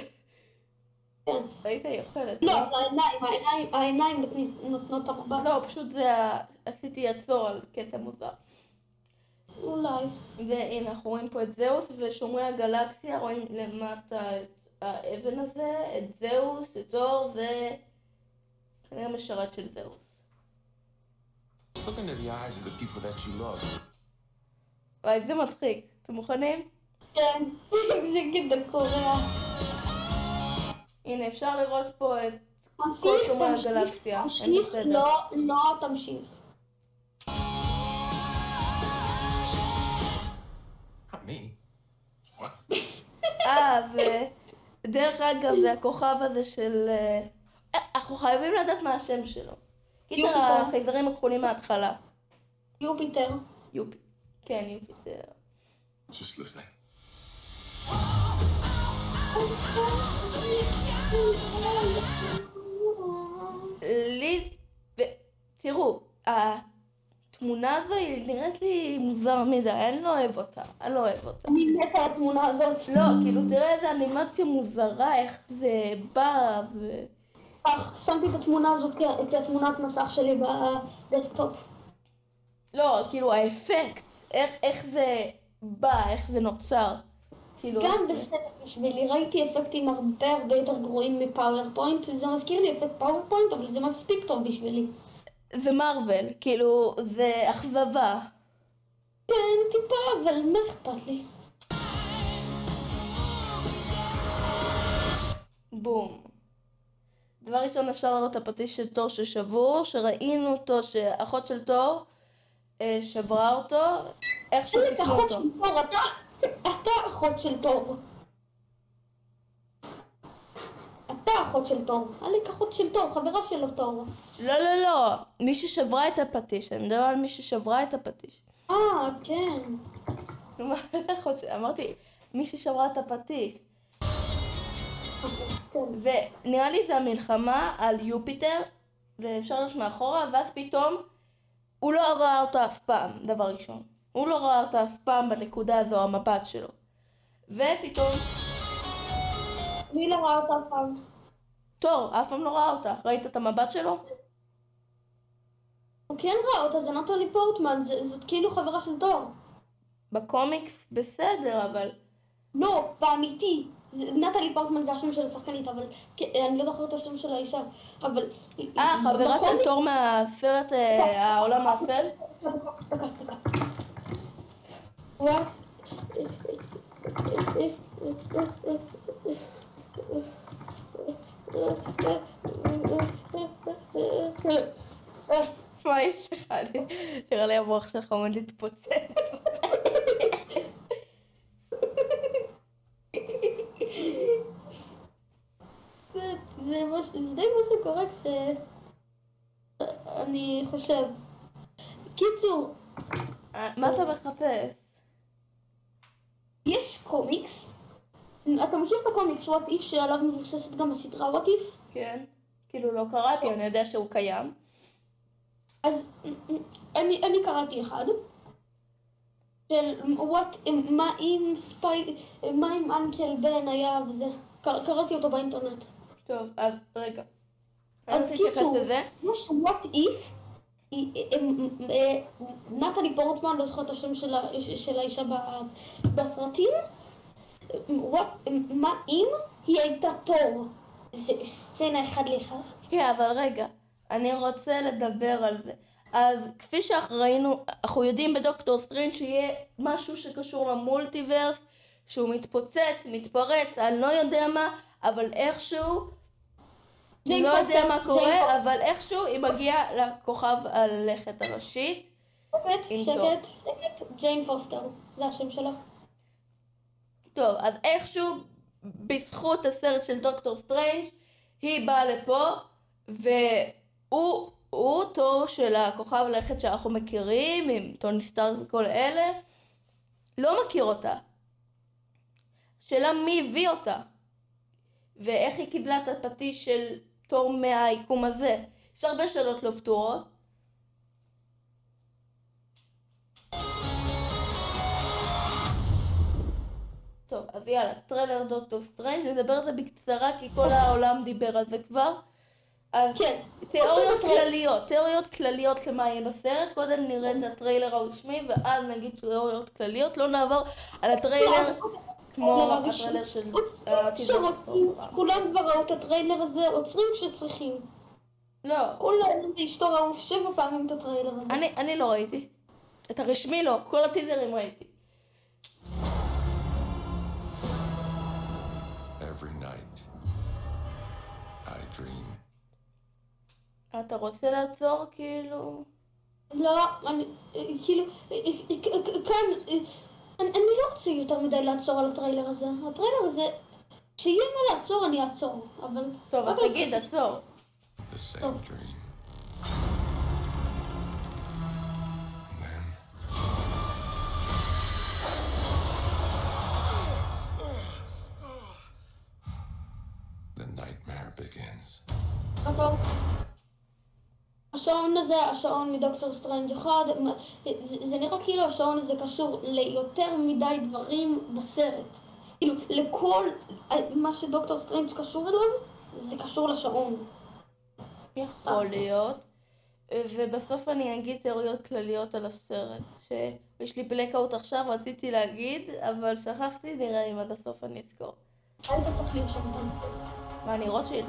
כן. ראית, היא אוכלת. לא, העיניים, העיניים, העיניים נותנות המבט. לא, פשוט זה ה... עשיתי עצור על קטע מוזר. אולי. והנה, אנחנו רואים פה את זהוס ושומרי הגלקסיה, רואים למטה את האבן הזה, את זהוס, את אור ו... כנראה משרת של זהוס. וואי, זה מצחיק. אתם מוכנים? כן, זה כזה קורע. הנה, אפשר לראות פה את תמשיך, כלשהו תמשיך, מהגלקסיה, הם תמשיך, בסדר. לא, לא תמשיך. Not me. What? אה, ודרך אגב, זה הכוכב הזה של... אה, אנחנו חייבים לדעת מה השם שלו. קיצר, יופיטר. החייזרים הכחולים מההתחלה. יופיטר. יופי. כן, יופיטר. לי... תראו, התמונה הזו היא נראית לי מוזר מדי, אני לא אוהב אותה. אני לא אוהב אותה. אני מתה על התמונה הזאת. לא, כאילו, תראה איזה אנימציה מוזרה, איך זה בא, ו... אך, שמתי את התמונה הזאת כתמונת מסך שלי ב desktop. לא, כאילו, האפקט, איך, איך זה בא, איך זה נוצר. כאילו, גם זה- בסדר בשבילי, ראיתי אפקטים הרבה הרבה יותר גרועים מ PowerPoint, זה מזכיר לי אפקט PowerPoint, אבל זה מספיק טוב בשבילי. זה מארוול, כאילו, זה אכזבה. כן, טיפה, אבל מה אכפת לי? בום. דבר ראשון אפשר לראות את הפטיש של תור ששבור, שראינו אותו, שאחות של תור אה, שברה אותו, איכשהו תיקנו אחות אותו. אתה, אחות של תור. אתה אחות של תור. עלק אחות של תור, חברה של תור. לא, לא, לא, מי ששברה את הפטיש, אני מדבר על מי ששברה את הפטיש. אה, כן. מה, אחות אמרתי, מי ששברה את הפטיש. ונראה לי זה המלחמה על יופיטר, ואפשר לראות מאחורה, ואז פתאום הוא לא ראה אותה אף פעם, דבר ראשון. הוא לא ראה אותה אף פעם בנקודה הזו, המבט שלו. ופתאום, מי לא ראה אותה אף פעם? תור, אף פעם לא ראה אותה. ראית את המבט שלו? הוא כן ראה אותה, זה נטלי פורטמן, זה- זאת כאילו חברה של תור. בקומיקס בסדר, אבל... לא, באמיתי. נטלי פורטמן זה השם של השחקנית, אבל כן, אני לא זוכרת את השם של האישה, אבל... אה, חברה של תור מהסרט אה, העולם האפל? What? מה יש לך? נראה לי המוח שלך עומד להתפוצץ. זה די מה שקורה כש... אני חושב. קיצור, אה, מה אתה מחפש? יש קומיקס. אתה מכיר את הקומיקס וואט איף שעליו מבוססת גם הסדרה וואט איף? כן. כאילו לא קראתי, אני יודע שהוא קיים. אז אני, אני קראתי אחד. של וואט, מה אם ספיי, מה אם אנקל בן היה וזה. קר, קראתי אותו באינטרנט. טוב, אז רגע. אז קיצור, לזה. יש What If. נטלי פורטמן, לא זוכרת את השם של האישה בסרטים. מה אם היא הייתה תור? זה סצנה אחד לאחד. כן, אבל רגע. אני רוצה לדבר על זה. אז כפי שראינו, אנחנו יודעים בדוקטור סטרנג' שיהיה משהו שקשור ל multiverse, שהוא מתפוצץ, מתפרץ, אני לא יודע מה, אבל איכשהו, לא יודע מה קורה. אבל איכשהו היא מגיעה לכוכב הלכת הראשית. שקט, שקט, שקט, ג'יין פוסטר, זה השם שלה. טוב, אז איכשהו, בזכות הסרט של דוקטור סטרנג', היא באה לפה, והוא, הוא תור של הכוכב לכת שאנחנו מכירים, עם טוני סטארק וכל אלה, לא מכיר אותה. השאלה מי הביא אותה, ואיך היא קיבלה את הפטיש של תור מהיקום הזה. יש הרבה שאלות לא פתורות. טוב, אז יאללה, טריילר דוקטור סטרנג', נדבר על זה בקצרה כי כל העולם דיבר על זה כבר. אז כן. תיאוריות הטריילר- כלליות, תיאוריות כלליות למה יהיה בסרט, קודם נראה את הטריילר הרשמי ואז נגיד תיאוריות כלליות, לא נעבור על הטריילר כמו הטריילר של כשרוצים, טוב. כולם כבר ראו את הטריילר הזה, עוצרים כשצריכים. לא, כולם ואשתו ראו שבע פעמים את הטריילר הזה. אני, אני לא ראיתי. את הרשמי לא, כל הטיזרים ראיתי. Every night, I dream. אתה רוצה לעצור כאילו? לא, אני, כאילו, כאן, אני, אני לא רוצה יותר מדי לעצור על הטריילר הזה. הטריילר הזה, כשיהיה מה לעצור אני אעצור, אבל... טוב, אז אבל- תגיד, עצור. השעון הזה, השעון מדוקטור סטרנג' אחד, זה, זה נראה כאילו השעון הזה קשור ליותר מדי דברים בסרט. כאילו, לכל מה שדוקטור סטרנג' קשור אליו, זה קשור לשעון. יכול להיות. ובסוף אני אגיד תיאוריות כלליות על הסרט. שיש לי blackout עכשיו, רציתי להגיד, אבל שכחתי, נראה אם עד הסוף אני אזכור. היית צריך לרשום אותם. מה, אני רוטשילד?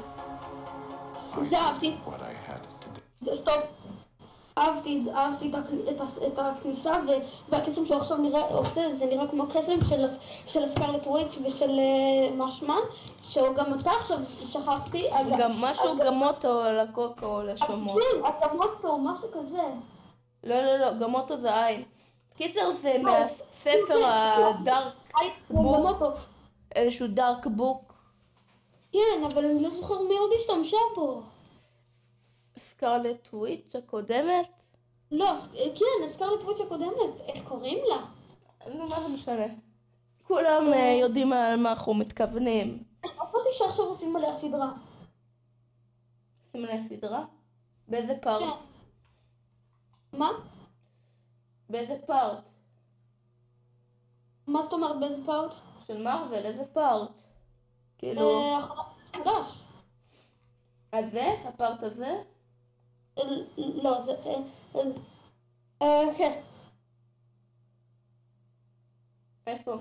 זה אהבתי. סטופ. אהבתי, אהבתי את, את, את הכניסה והקסם שהוא עכשיו נראה, עושה, זה נראה כמו קסם של, של הסקרלט וויץ' ושל אה, מה שמה, שהוא גם אתה עכשיו שכחתי. גם משהו גמוטו לקוקו או לשומות. כן, הגמוטו, משהו כזה. לא, לא, לא, גמוטו זה עין. קיצר זה מהספר הדארק, היי, זה בוק. איזשהו דארק בוק. כן, אבל אני לא זוכר מי עוד השתמשה בו. סקרלט וויץ' הקודמת? לא, ס- כן, הסקרלט וויץ' הקודמת, איך קוראים לה? נו, מה זה משנה? כולם אה, יודעים על מה אנחנו מתכוונים. חשבתי שעכשיו עושים עליה סדרה. סימני סדרה? באיזה פארט? כן. מה? באיזה פארט? מה זאת אומרת באיזה פארט? של מארוול, איזה פארט? כאילו, אה, חדש. הזה? הפארט הזה? אה, לא, זה... אה, אז- אה, כן. איפה?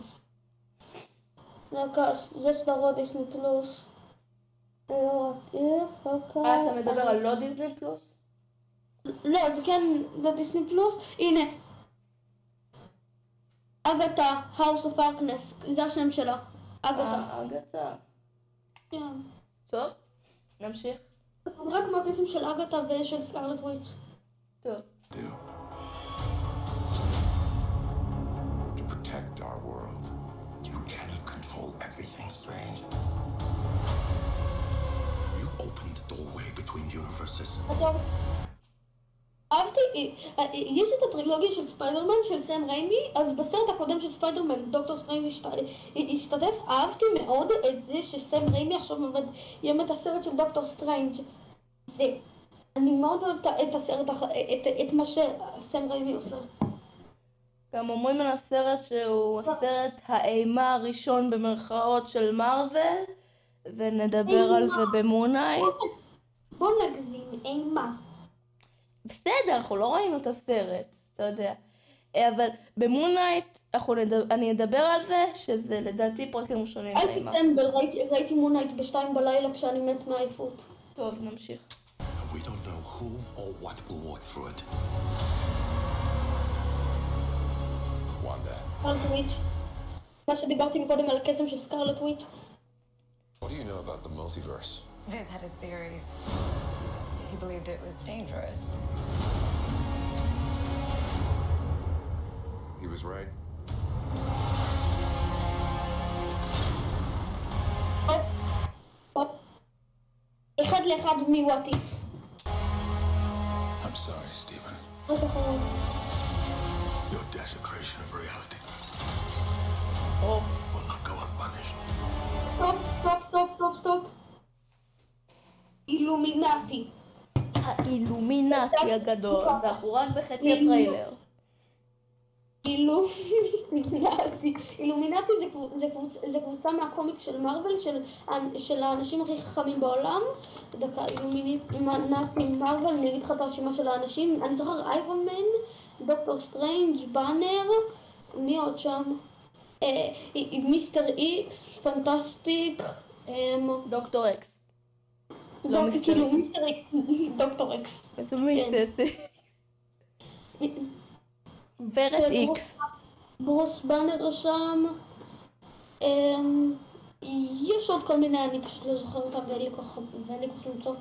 זה הכ- זה סדרות דיסני פלוס. לא, איך, אוקיי. אה, אתה מדבר על לא דיסני פלוס? לא, זה כן בדיסני פלוס. הנה. אגתה, House of Darkness, זה השם שלה. אגתה. אה, אגתה. כן. טוב, נמשיך. רק מהקסם של אגתה ושל סקרלט וויץ'. טוב. Do. To protect our world. You cannot control everything, Strange. You opened the doorway between universes. אהבתי, אה, אה, יש את הטרילוגיה של ספיידרמן של סם ריימי, אז בסרט הקודם של ספיידרמן, דוקטור סטרנג' השת- השתתף, אהבתי מאוד את זה שסם ריימי עכשיו עובד, יהיה את הסרט של דוקטור סטרנג'. זה, אני מאוד אוהבת את הסרט, את, את מה שסם ריימי עושה. גם אומרים על הסרט שהוא הסרט האימה הראשון במרכאות של מארוול, ונדבר על זה במונייט. בוא נגזים, אימה. בסדר, אנחנו לא ראינו את הסרט, אתה יודע. אה, אבל במונייט נדבר, אני אדבר על זה, שזה לדעתי פרקים ראשונים אל באימה. טמבל, ראיתי, ראיתי מונייט בשתיים בלילה כשאני מת מעייפות. טוב, נמשיך. We don't know who or what will walk through it. מה שדיברתי מקודם על הקסם של סקרלט וויץ'. what do you know about the multiverse? Viz had his theories. He believed it was dangerous. He was right. הופ, הופ. אחד לאחד מוואט איף. I'm sorry, Stephen. Your desecration of reality או, will not go unpunished. סטופ, סטופ, סטופ, סטופ, סטופ. אילומינטי. האילומינטי הגדול, ואנחנו רק בחצי הטריילר. אילומינטי. אילומינטי זה, קבוצ, זה, קבוצ, זה קבוצה מהקומיקס של מארוול, של, האנ- של האנשים הכי חכמים בעולם. דקה, אילומינטי מארוול, אני אגיד לך את הרשימה של האנשים. אני זוכר איירון מן, דוקטור סטרנג', באנר, מי עוד שם? אה, מיסטר איקס, פנטסטיק, אמ, דוקטור אקס. לא דוק- מיסטר כאילו. מיסטר איקס, דוקטור אקס. איזה מיסטס. ורד איקס. ברוס באנר שם. אמ, יש עוד כל מיני, אני פשוט לא זוכרת אותם ואין לי כוח ואין לי כוח למצוא.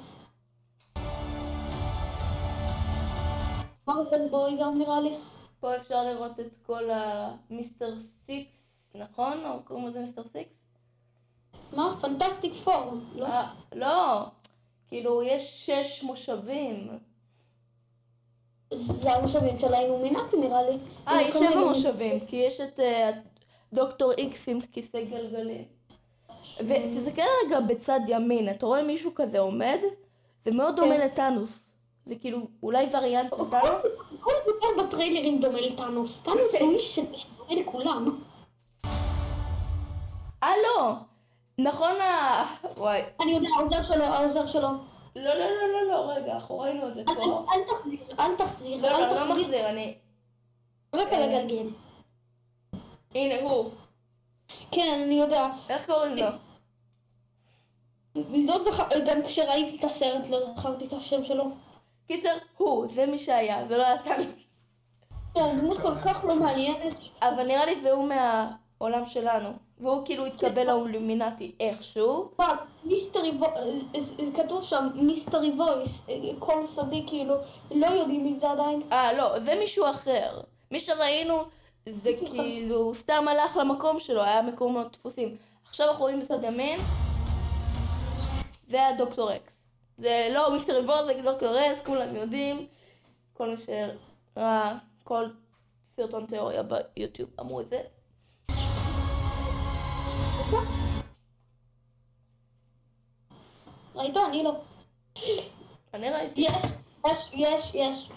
מארוול בוי גם נראה לי. פה אפשר לראות את כל המיסטר סיקס, נכון? או קוראים לזה מיסטר סיקס? מה? Fantastic Four. לא? אה, לא, כאילו יש שש מושבים. זה המושבים של האילומינטי נראה לי. אה, יש שבע מושבים, כי יש את אה, דוקטור איקס עם כיסא גלגלים. ותסתכל רגע בצד ימין, אתה רואה מישהו כזה עומד? זה מאוד דומה כן. לטאנוס. זה כאילו אולי וריאנט של טאנוס? כל דבר בטריילרים דומה לטאנוס. טאנוס הוא איש שדומה לכולם. אה לא! נכון ה... וואי. אני יודע, העוזר שלו, העוזר שלו. לא, לא, לא, לא, לא, רגע, אנחנו ראינו את זה אל- פה. אל אל תחזיר, אל תחזיר, לא, לא, אל לא תחזיר. מחזיר, אני... רק על הגלגל. הנה הוא. כן, אני יודע. איך קוראים לו? לא זכר, גם כשראיתי את הסרט לא זכרתי את השם שלו. קיצר, הוא, זה מי שהיה, זה לא היה טאנוס. כן, דמות כל כך לא מעניינת. אבל נראה לי זה הוא מהעולם שלנו. והוא כאילו התקבל לאילומינטי איכשהו. mystery voice, כתוב שם mystery voice, כל סודי כאילו, לא יודעים מי זה עדיין. אה, לא, זה מישהו אחר. מי שראינו זה כאילו סתם הלך למקום שלו, היה מקומות דפוסים. עכשיו אנחנו רואים בצד ימין, זה הדוקטור אקס. זה לא מיסטר ריבור, זה דוקטור אקס, כולם יודעים. כל מי שראה כל סרטון תיאוריה ביוטיוב אמרו את זה. ראית? אני לא. אני ראיתי. יש, יש, יש, יש.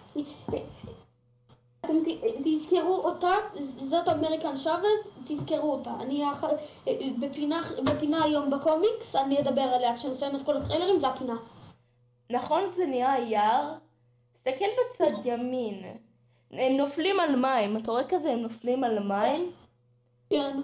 תזכרו אותה, זאת אמריקן שווה, תזכרו אותה. אני אח- בפינה, בפינה היום בקומיקס, אני אדבר עליה כשנסיים את כל הטריילרים, זה הפינה. נכון זה נראה יער? תסתכל בצד ימין. הם נופלים על מים, אתה רואה כזה הם נופלים על מים? כן.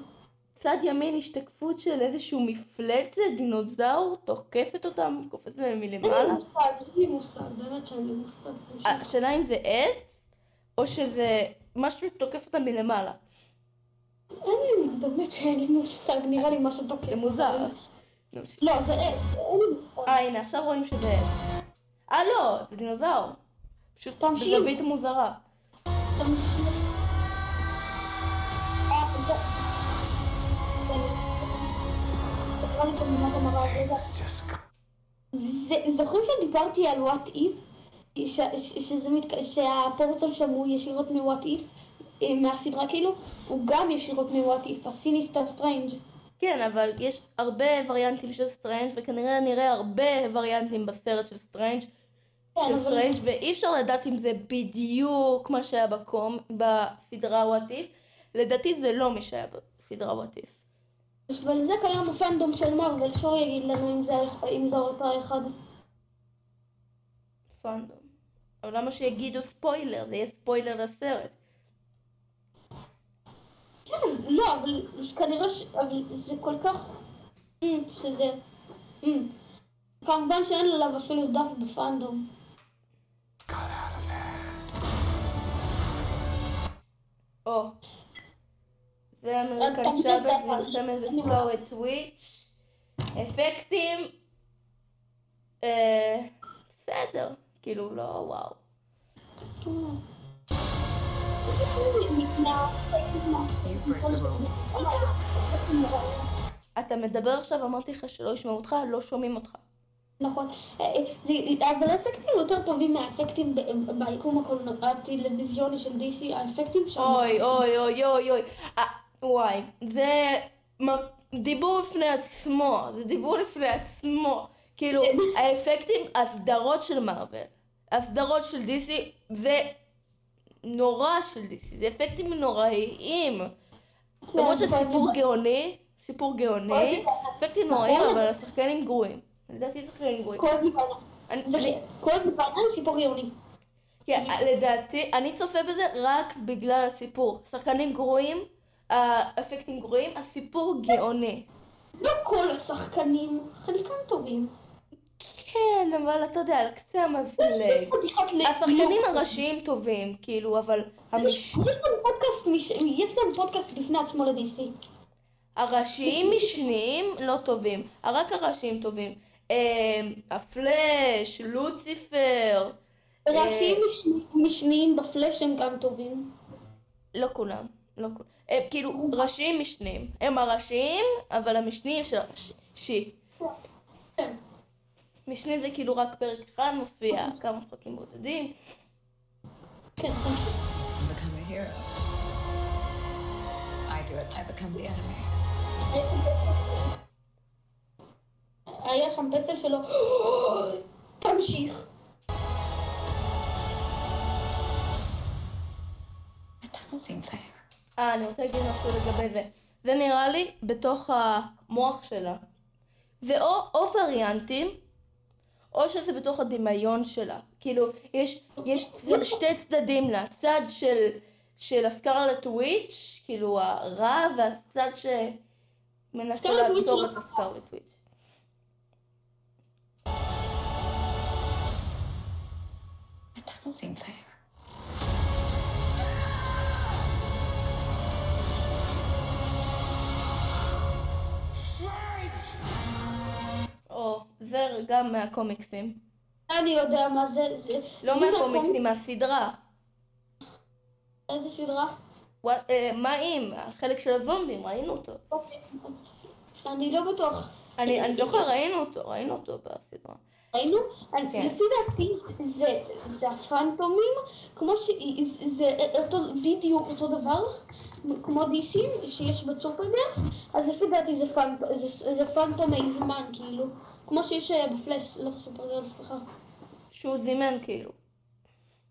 צד ימין השתקפות של איזשהו מפלצת, דינוזאור, תוקפת אותם, קופצת להם אין לי מלמעלה. מושג, אין לי מושג, באמת שאין לי מושג. השאלה אם זה עץ, או שזה משהו שתוקף אותם מלמעלה. אין לי, באמת שאין לי מושג, נראה לי משהו תוקף. זה מוזר. לא, זה עץ, אין לי מושג. אה, הנה, עכשיו רואים שזה עץ. אה, לא, זה דינוזאור. פשוט. בזווית מוזרה. תמשיך. נראה לי המראה, רגע. זוכרים שדיברתי על What If? שהפורטל שם הוא ישירות מ What If? אה, מהסדרה כאילו? הוא גם ישירות מ What If, ה Sinister Strange. כן, אבל יש הרבה וריאנטים של סטרנג' וכנראה נראה הרבה וריאנטים בסרט של סטרנג' כן, של סטרנג' ואי אפשר לדעת אם זה בדיוק מה שהיה בקום, בסדרה What If. לדעתי זה לא מי שהיה בסדרה What If. אבל זה קיים בפאנדום של מרוויל, שהוא יגיד לנו אם זה, אם זה אותו אחד. פאנדום. אבל למה שיגידו ספוילר? זה יהיה ספוילר לסרט. כן, לא, אבל כנראה ש... אבל זה כל כך... אה, שזה... אה. כמובן שאין עליו אפילו דף בפנדום. או. זה אמריקן תגיד את שבט זה, אבל- מלחמת אני- בסקארט טוויץ'. אפקטים. אה, בסדר. כאילו לא וואו. אתה מדבר עכשיו, אמרתי לך שלא ישמעו אותך, לא שומעים אותך. נכון. אה, אה, אבל האפקטים יותר טובים מהאפקטים ביקום הטלוויזיוני של DC, האפקטים שם. אוי, אוי, אוי, אוי, אוי. וואי, זה דיבור בפני עצמו, זה דיבור בפני עצמו. כאילו, האפקטים, הסדרות של מארוול, הסדרות של DC, זה נורא של DC, זה אפקטים נוראיים. למרות זה כואב שסיפור לי. גאוני, סיפור גאוני, לי. אפקטים נוראים, נכון. אבל השחקנים גרועים. לדעתי שחקנים גרועים. לי בעיניים סיפור יוני. כן, לדעתי, אני צופה בזה רק בגלל הסיפור. שחקנים גרועים, האפקטים גרועים, הסיפור גאוני. לא כל השחקנים, חלקם טובים. כן, אבל אתה יודע, על קצה המזלג. השחקנים הראשיים טובים, כאילו, אבל יש לנו פודקאסט, בפני עצמו ל-DC. הראשיים משניים לא טובים, רק הראשיים טובים. אמ, הפלאש, לוציפר, ראשים משני- משניים בפלאש הם גם טובים. לא כולם, לא כולם. הם כאילו ראשיים משניים. הם הראשיים, אבל המשניים של הראשי. משני זה כאילו רק פרק אחד מופיע כמה פרקים בודדים. כן, כן. To become a hero. I do it, I become the enemy. היה שם פסל שלו, תמשיך. It doesn't seem fair. אה, אני רוצה להגיד משהו לגבי זה. זה נראה לי בתוך המוח שלה. זה או, או וריאנטים, או שזה בתוך הדמיון שלה. כאילו, יש, יש שתי צדדים לה. צד של, של הסקרלט וויץ', כאילו הרע, והצד שמנסה לעצור לא את הסקרלט וויץ'. It doesn't seem fair. זה גם מהקומיקסים. אני יודע מה זה, זה... לא מהקומיקסים, מהסדרה. איזה סדרה? אה, מה אם? החלק של הזומבים, ראינו אותו. אוקיי. אני לא בטוח. אני זוכר, ראינו אותו, ראינו אותו בסדרה. ראינו? כן. לפי דעתי זה- הפנטומים, כמו שזה אותו, בדיוק אותו דבר, כמו דיסים שיש בסופרמן, אז לפי דעתי זה פנטומי זמן, כאילו, כמו שיש אה, בפלאש, לא סופרגרל, סליחה. שהוא זימן כאילו.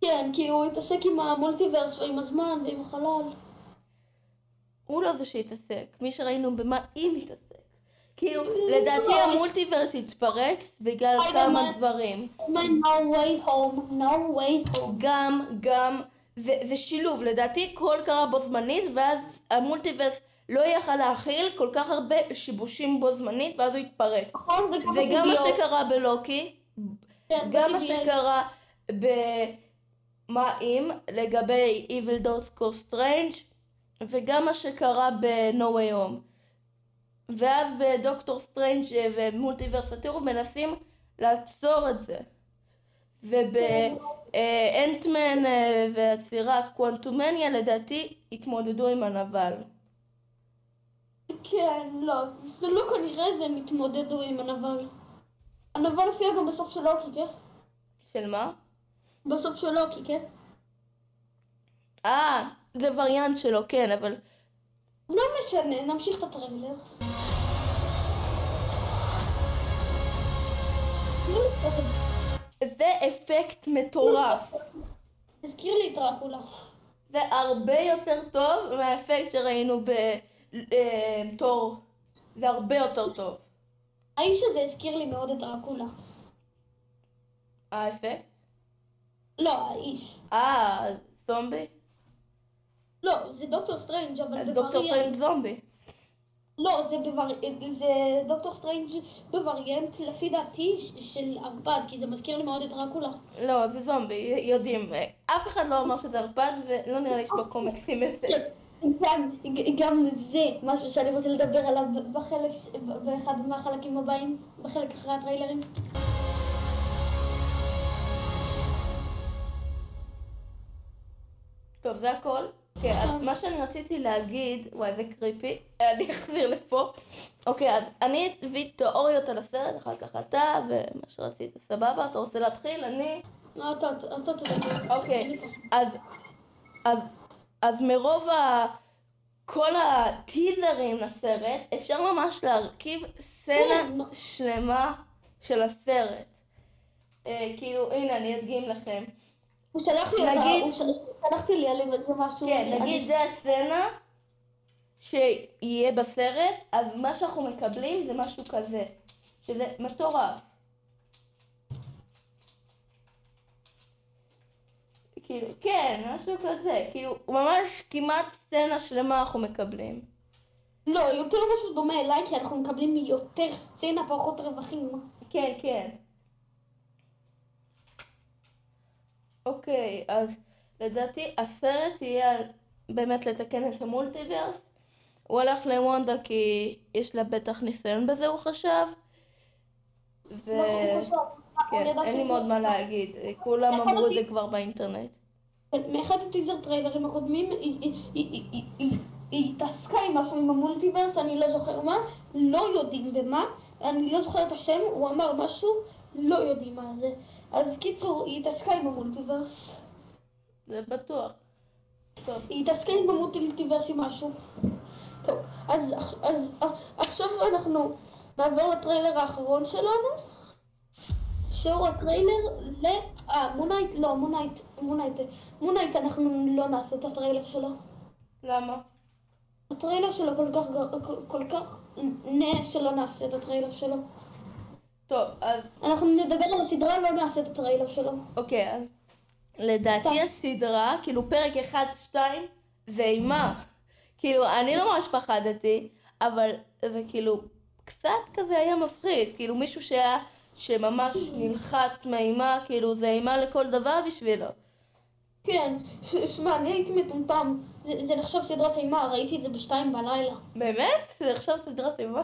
כן, כאילו הוא התעסק עם המולטיברס ועם הזמן ועם החלל. הוא לא זה שהתעסק, מי שראינו במה היא מתעסק. כאילו, לדעתי המולטיברס התפרץ בגלל כמה? דברים. Man, no way home, no way home. גם, גם, זה, זה שילוב, לדעתי הכל קרה בו זמנית, ואז המולטיברס לא יכל להכיל כל כך הרבה שיבושים בו זמנית, ואז הוא התפרץ. נכון? וגם וגם מה. שקרה בלוקי, כן, גם מה. שקרה במה אם לגבי Evil Doctor Strange וגם מה שקרה ב-No Way Home ואז בדוקטור סטרנג' ומולטיברס הטירוף מנסים לעצור את זה ובאנטמן והצירה קוונטומניה לדעתי התמודדו עם הנבל כן, לא, זה לא כנראה זה הם התמודדו עם הנבל. הנבל הופיע גם בסוף של לוקי, כן? של מה? בסוף של לוקי, כן? אה, זה וריאנט שלו, כן, אבל לא משנה, נמשיך את הטריילר. לא זה. אפקט מטורף הזכיר לי את דרקולה. זה הרבה יותר טוב מהאפקט שראינו בתור. זה הרבה יותר טוב. האיש הזה הזכיר לי מאוד את דרקולה. האפקט? לא, האיש. אה, זומבי? לא, זה דוקטור סטרנג' אבל זה דוקטור וריאנט. פרנק זומבי. לא, זה, בבר... זה דוקטור סטרנג' בווריאנט לפי דעתי של ערפד, כי זה מזכיר לי מאוד את דרקולה. לא, זה זומבי, יודעים. אף אחד לא אמר שזה ערפד, ולא נראה לי שבקומיקסים איזה. כן, גם, גם זה משהו שאני רוצה לדבר עליו בחלק, באחד מהחלקים הבאים, בחלק אחרי הטריילרים. טוב, זה הכל? כן, אז מה שאני רציתי להגיד, וואי, זה קריפי, אני אחזיר לפה. אוקיי, אז אני אביא תיאוריות על הסרט, אחר כך אתה, ומה שרצית, סבבה? אתה רוצה להתחיל? אני... לא, אתה, אתה אתה. אוקיי, אז, אז, אז מרוב ה... כל הטיזרים לסרט, אפשר ממש להרכיב סצנה שלמה של הסרט. אה, כאילו, הנה, אני אדגים לכם. הוא שלח לי אותה, נגיד- הוא של- שלחתי לי על איזה משהו. כן, אני- נגיד זה הסצנה שיהיה בסרט, אז מה שאנחנו מקבלים זה משהו כזה, שזה מטורף. כאילו, כן, משהו כזה, כאילו, ממש כמעט סצנה שלמה אנחנו מקבלים. לא, יותר משהו דומה אליי, כי אנחנו מקבלים יותר סצנה, פחות רווחים. כן, כן. אוקיי, אז לדעתי הסרט יהיה על באמת לתקן את המולטיברס. הוא הלך לוונדה כי יש לה בטח ניסיון בזה, הוא חשב. ו... לא, כן, אין לי מאוד מה להגיד, כולם אמרו את זה כבר באינטרנט. מאחד הטיזר טריילרים הקודמים, היא- התעסקה עם משהו עם המולטיברס, אני לא זוכר מה, לא יודעים במה, אני לא זוכר את השם, הוא אמר משהו, לא יודעים מה זה. אז קיצור, היא התעסקה עם המולטיברס. זה בטוח. טוב, היא התעסקה עם המולטיברס עם משהו. טוב, אז, אז, אז עכשיו אנחנו נעבור לטריילר האחרון שלנו, שהוא הטריילר ל... אה, מון נייט, לא, מון נייט, מון נייט, מונייט, אנחנו לא נעשה את הטריילר שלו. למה? הטריילר שלו כל כך, כל כך נה שלא נעשה את הטריילר שלו. טוב, אז אנחנו נדבר על הסדרה, לא נעשה את הטריילר שלו. אוקיי, אז לדעתי טוב. הסדרה, כאילו פרק 1-2 זה אימה. כאילו, אני לא ממש פחדתי, אבל זה כאילו קצת כזה היה מפחיד. כאילו מישהו שהיה, שממש נלחץ מהאימה, כאילו זה אימה לכל דבר בשבילו. כן, שמע, אני הייתי מטומטם. זה, זה נחשב סדרת אימה, ראיתי את זה בשתיים בלילה. באמת? זה עכשיו סדרת אימה?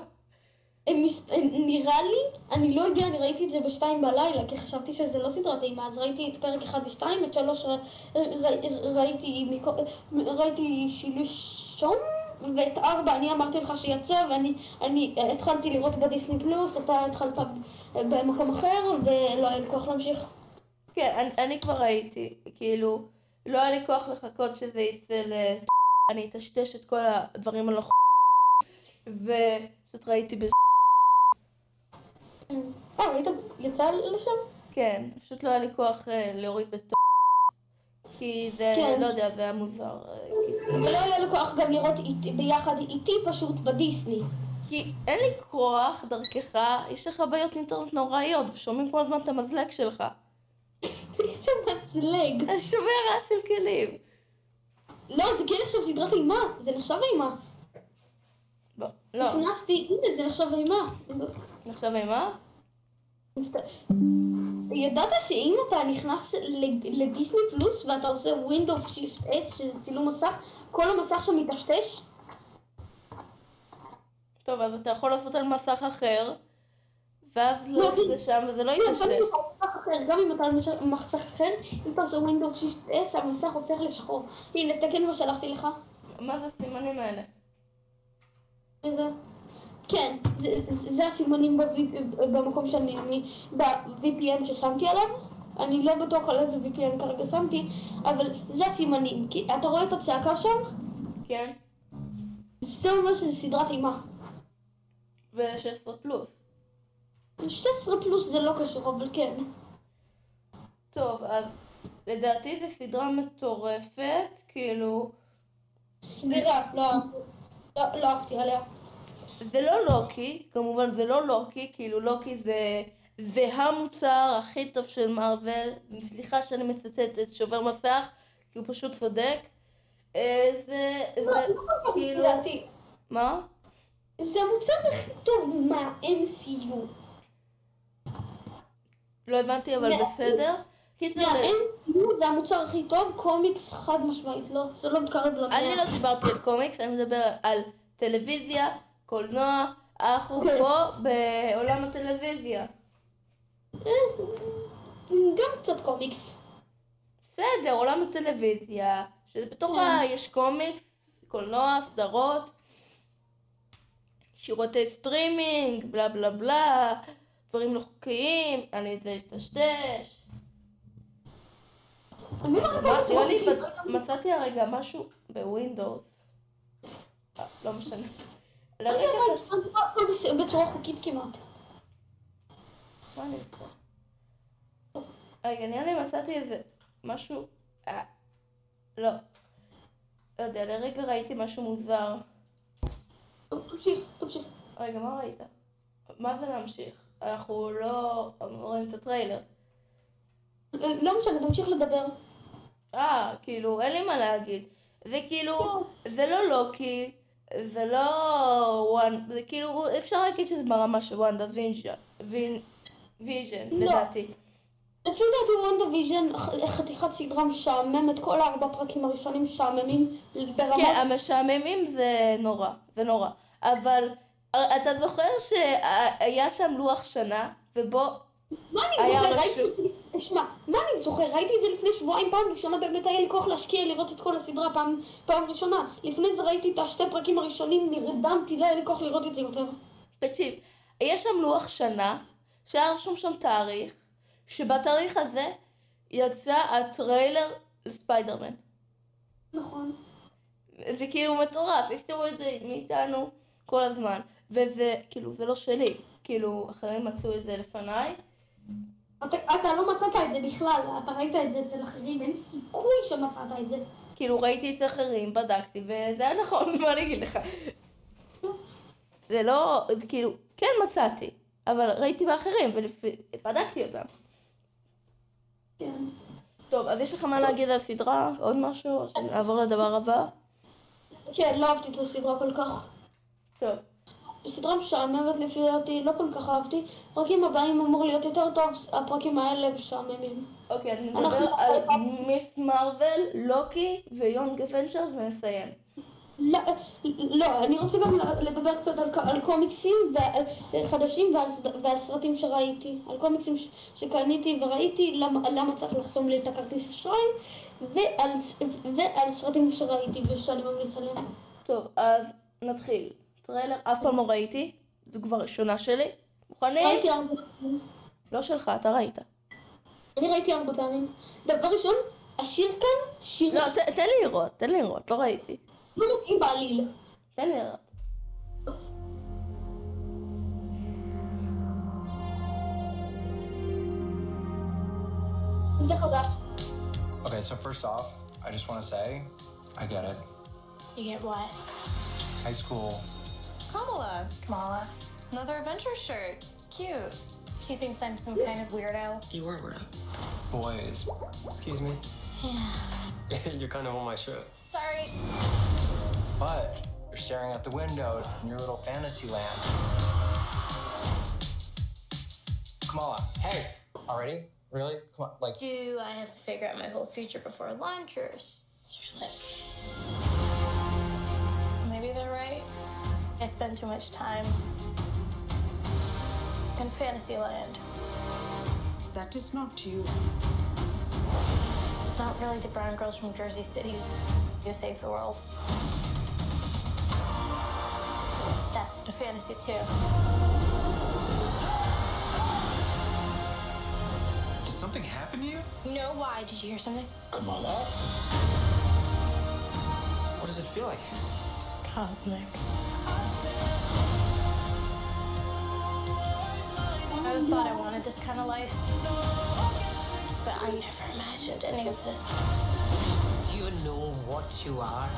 מס... נראה לי, אני לא יודע, אני ראיתי את זה בשתיים בלילה, כי חשבתי שזה לא סדרת אימה, אז ראיתי את פרק אחד ושתיים, את שלוש ר... ר... ראיתי, מקו... ראיתי שלשום, ואת ארבע אני אמרתי לך שיצא, ואני אני התחלתי לראות בדיסני פלוס, אתה התחלת במקום אחר, ולא היה לי כוח להמשיך. כן, אני, אני כבר ראיתי, כאילו, לא היה לי כוח לחכות שזה יצא ל... אני אטשטש את כל הדברים הלא... ופשוט ראיתי בזה... אה, ראית? יצא לשם? כן, פשוט לא היה לי כוח אה, להוריד בטוב. כי זה, כן. לא יודע, זה היה מוזר. אה, כי זה- ולא היה לי כוח גם לראות ביחד איתי פשוט בדיסני. כי אין לי כוח דרכך, יש לך בעיות אינטרנט נוראיות, ושומעים כל הזמן את המזלג שלך. איזה מצלג. אני שומע רעש של כלים. לא, זה כן נחשב סדרת אימה, זה נחשב אימה. לא, נכנסתי, הנה, זה נחשב אימה. נחשב אימה? ידעת שאם אתה נכנס לדיסני פלוס ואתה עושה Windows Shift S, שזה צילום מסך, כל המסך שם מטשטש? טוב, אז אתה יכול לעשות על מסך אחר, ואז לא, ללכת לשם וזה לא כן, יטשטש. גם אם אתה על מסך אחר, אם אתה עושה Windows Shift S, המסך הופך לשחור. הנה, תסתכל מה שלחתי לך. מה זה הסימנים האלה? איזה? כן, זה, זה הסימנים במקום שאני, אני, ב-VPN ששמתי עליו. אני לא בטוח על איזה VPN כרגע שמתי, אבל זה הסימנים. כי אתה רואה את הצעקה שם? כן? זה אומר שזה סדרת אימה. ול-16 פלוס. 16 פלוס זה לא קשור, אבל כן. טוב, אז לדעתי זו סדרה מטורפת, כאילו, סבירה, לא, לא, לא אהבתי עליה. זה לא לוקי, כמובן זה לא לוקי, כאילו לוקי זה, זה המוצר הכי טוב של מארוול, סליחה שאני מצטטת שובר מסך, כי הוא פשוט צודק. אה, זה, זה, כאילו, לדעתי, מה? זה המוצר הכי טוב מה-MCU. לא הבנתי, אבל מה- בסדר. קיצר, זה המוצר הכי טוב, קומיקס חד משמעית לא, זה לא מתקרב למאה. אני לא דיברתי על קומיקס, אני מדבר על טלוויזיה, קולנוע, אנחנו כן. פה בעולם הטלוויזיה. גם קצת קומיקס. בסדר, עולם הטלוויזיה, שבתוכה יש קומיקס, קולנוע, סדרות, שירותי סטרימינג, בלה בלה בלה, דברים לא חוקיים, אני את זה אטשטש. אני לא מצאתי הרגע משהו בווינדוס. אה, לא משנה. לרגע רואה הכל בס- בצורה חוקית כמעט. מה אני עושה? רגע, נראה לי מצאתי איזה משהו... אה, לא. לא יודע, לרגע ראיתי משהו מוזר. תמשיך, תמשיך. רגע, מה ראית? מה זה להמשיך? אנחנו לא רואים את הטריילר. לא משנה, תמשיך לדבר. אה, כאילו, אין לי מה להגיד. זה כאילו, זה לא לוקי, זה לא זה כאילו, אפשר להגיד שזה ברמה של וונדה-ויז'ן, לא. לדעתי. לפי דעתי וונדה-ויז'ן חתיכת סדרה משעממת, כל הארבע פרקים הראשונים משעממים ברמות... כן, המשעממים זה נורא, זה נורא. אבל אה, אתה זוכר שהיה שם לוח שנה, ובו מה אני זוכר? ראיתי את זה, שמע, מה אני זוכר? ראיתי את זה לפני שבועיים פעם ראשונה, באמת היה לי כוח להשקיע לראות את כל הסדרה פעם, פעם ראשונה. לפני זה ראיתי את השתי פרקים הראשונים, נרדמתי, לא היה לי כוח לראות את זה יותר. תקשיב, יש שם לוח שנה, שהיה רשום שם תאריך, שבתאריך הזה יצא הטריילר לספיידרמן. נכון. זה כאילו מטורף, הסתירו את זה מאיתנו כל הזמן. וזה, כאילו, זה לא שלי. כאילו, אחרים מצאו את זה לפניי. אתה, אתה לא מצאת את זה בכלל, אתה ראית את זה אצל אחרים, אין סיכוי שמצאת את זה. כאילו, ראיתי אצל אחרים, בדקתי, וזה היה נכון, מה אני אגיד לך? זה לא, זה כאילו, כן מצאתי, אבל ראיתי באחרים, ובדקתי אותם. כן. טוב, אז יש לך מה להגיד על הסדרה? עוד משהו? או שנעבור לדבר הבא? כן, לא אהבתי את הסדרה כל כך. טוב. סדרה משעממת לפי דעתי, לא כל כך אהבתי. הפרקים הבאים אמור להיות יותר טוב, הפרקים האלה משעממים. אוקיי, אז נדבר על מיס מרוויל, לוקי ויונג אבנצ'רס ונסיים. לא, לא, אני רוצה גם לדבר קצת על, על קומיקסים חדשים ועל, ועל סרטים שראיתי. על קומיקסים ש- שקניתי וראיתי, למה, למה צריך לחסום לי את הכרטיס אשראי, ועל, ועל סרטים שראיתי ושאני ממליץ עליהם. טוב, אז נתחיל. טריילר, אף פעם לא ראיתי, זו כבר ראשונה שלי. מוכנים? ראיתי ארבע פעמים. לא שלך, אתה ראית. אני ראיתי ארבע פעמים. דבר ראשון, השיר כאן, שיר לא, ת- תן לי לראות, תן לי לראות, לא ראיתי. לא מתאים בעליל. תן לי לראות. Okay, so first off, I just want to say, I get it. You get what? High school, Kamala. Kamala. Another adventure shirt. Cute. She thinks I'm some kind of weirdo. You were weird. boys. Excuse me. Yeah. you're kind of on my shirt. Sorry. But you're staring out the window in your little fantasy land. Kamala, hey! Already? Really? Come on, like, Do I have to figure out my whole future before lunch, or is there like... Maybe they're right. I spend too much time in Fantasyland. That is not you. It's not really the brown girls from Jersey City who save the world. That's a fantasy too. Did something happen to you? No, why? Did you hear something? Kamala? What does it feel like? Cosmic. I always thought I wanted this kind of life, but I never imagined any of this. Do you know what you are?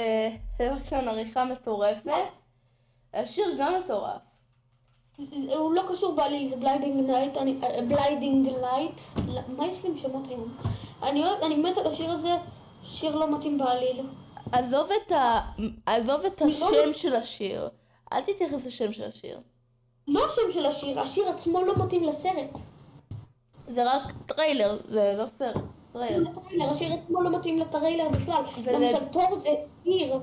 טוב, אה, בבקשה עריכה מטורפת. השיר גם מטורף. הוא לא קשור בעליל, זה Blinding Night, Blinding Light, מה יש לי עם שמות היום? אני אני מת על השיר הזה, שיר לא מתאים בעליל. עזוב את, ה... עזוב את אני לא- השם של השיר. אל תתייחס לשם של השיר. לא השם של השיר, השיר עצמו לא מתאים לסרט. זה רק טריילר, זה לא סרט. טריילר. הטריילר, השיר עצמו לא מתאים לטריילר בכלל. למשל, תור זה שיר,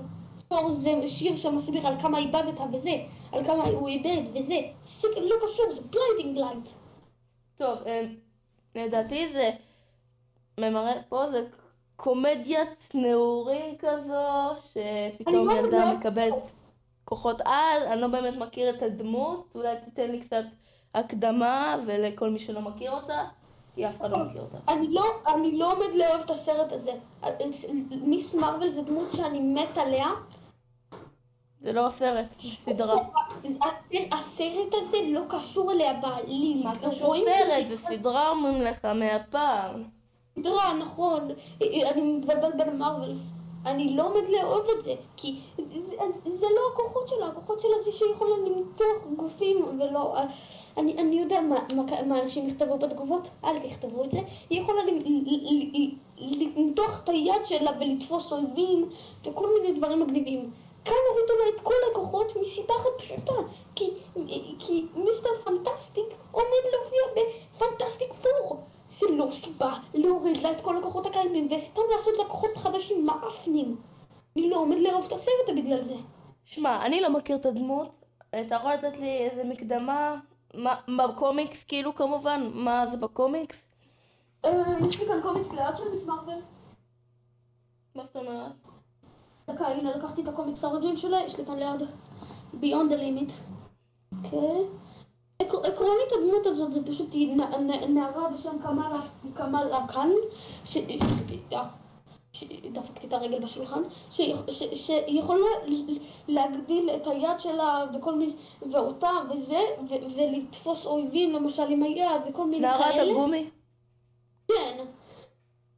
תור זה שיר שמסביר על כמה איבדת וזה, על כמה הוא איבד וזה. זה לא קשור, זה Blinding Light. טוב, אה, לדעתי זה ממראה פה זה קומדיית נעורים כזו, שפתאום לא ילדה. מקבלת כוחות על, אני לא באמת מכיר את הדמות, אולי תיתן לי קצת הקדמה ולכל מי שלא מכיר אותה, כי אף אחד לא מכיר אותה. אני לא, אני לא עומד לאהוב את הסרט הזה. מיס מרוויל זה דמות שאני מת עליה. זה לא סרט, זה סדרה. הסרט הזה לא קשור אליה בעליל. מה קשור סרט? זה סדרה אומרים לך מהפעם. סדרה, נכון. אני מתבלבל בין המרווילס. אני לא עומד לאהוב את זה, כי זה, זה לא הכוחות שלה, הכוחות שלה זה שהיא יכולה למתוח גופים ולא... אני, אני יודע מה, מה, מה אנשים יכתבו בתגובות, אל תכתבו את זה. היא יכולה למתוח את היד שלה ולתפוס אויבים וכל מיני דברים מגניבים. כאן הורידו לה את כל הכוחות מסיבה אחת פשוטה, כי, כי מיסטר פנטסטיק עומד להופיע בפנטסטיק פור. זה לא סיבה להוריד לה את כל הכוחות הקיימים וסתם לעשות לה כוחות חדשים מאפנים. אני לא עומד לאהוב את הסרט בגלל זה. שמע, אני לא מכיר את הדמות. אתה יכול לתת לי איזה מקדמה? מה, בקומיקס, כאילו כמובן, מה זה בקומיקס? אה, יש לי כאן קומיקס ליד של מיס מרוויל. מה זאת אומרת? דקה, הנה לקחתי את הקומיקס ה origin שלה, יש לי כאן ליד Beyond the Limit. אוקיי. עקרונית הדמות הזאת זה פשוט נערה בשם קמאלה קאן, אה, דפקתי את הרגל בשולחן, שהיא- ש- שהיא יכולה ל- להגדיל את היד שלה וכל מיני, ואותה וזה, ולתפוס אויבים למשל עם היד וכל מיני נערת כאלה. הגומי? כן.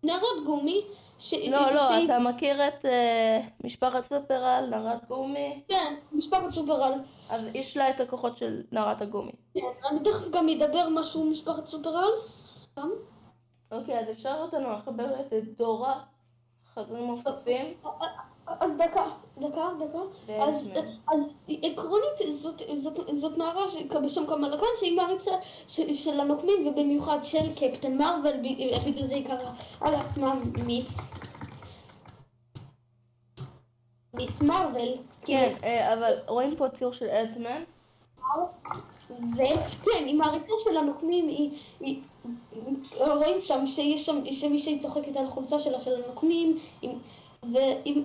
נערת גומי. ש- לא, לא, אתה מכיר את אה, משפחת סופרל, נערת גומי? כן, משפחת סופרל. אז יש לה את הכוחות של נערת הגומי. אני תכף גם אדבר משהו משפחת סופרל. אוקיי, אז אפשר אותנו לחבר את דורה, חזרים נוספים. אז דקה, דקה, דקה. אז. אז עקרונית זאת, זאת, זאת נערה בשם קמאלה קאן שהיא מעריצה ש- של הנוקמים ובמיוחד של קפטן מרוויל בגלל זה היא קראה על עצמה מיס. מיס מרוויל. כן, אה, אבל רואים פה ציור של אדמן. וכן, עם העריצה של הנוקמים, רואים שם שיש שם, שמישהי צוחקת על החולצה שלה של הנוקמים, עם, ועם,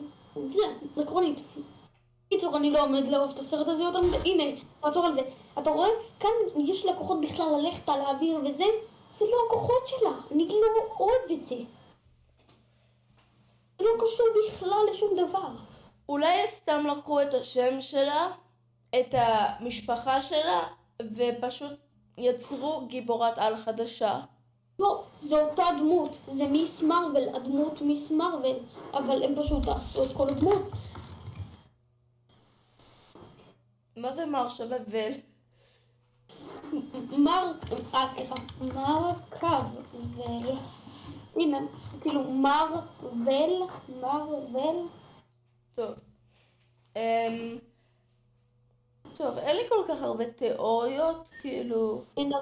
זה, עקרונית. בקיצור, אני לא עומד לאהוב את הסרט הזה יותר מדי, הנה, נעצור על זה. אתה רואה? כאן יש לה כוחות בכלל ללכת על האוויר וזה, זה לא הכוחות שלה, אני לא אוהב את זה. זה לא קשור בכלל לשום דבר. אולי סתם לקחו את השם שלה, את המשפחה שלה, ופשוט יצרו גיבורת על חדשה. לא, זו אותה דמות, זה מיס מרוויל, הדמות מיס מרוויל, אבל הם פשוט עשו את כל הדמות. מה זה מר שווה ול? מר, אה סליחה, מרכב, ול, הנה, כאילו מרוויל, מרוויל, טוב. אמ... טוב, אין לי כל כך הרבה תיאוריות, כאילו... הנה,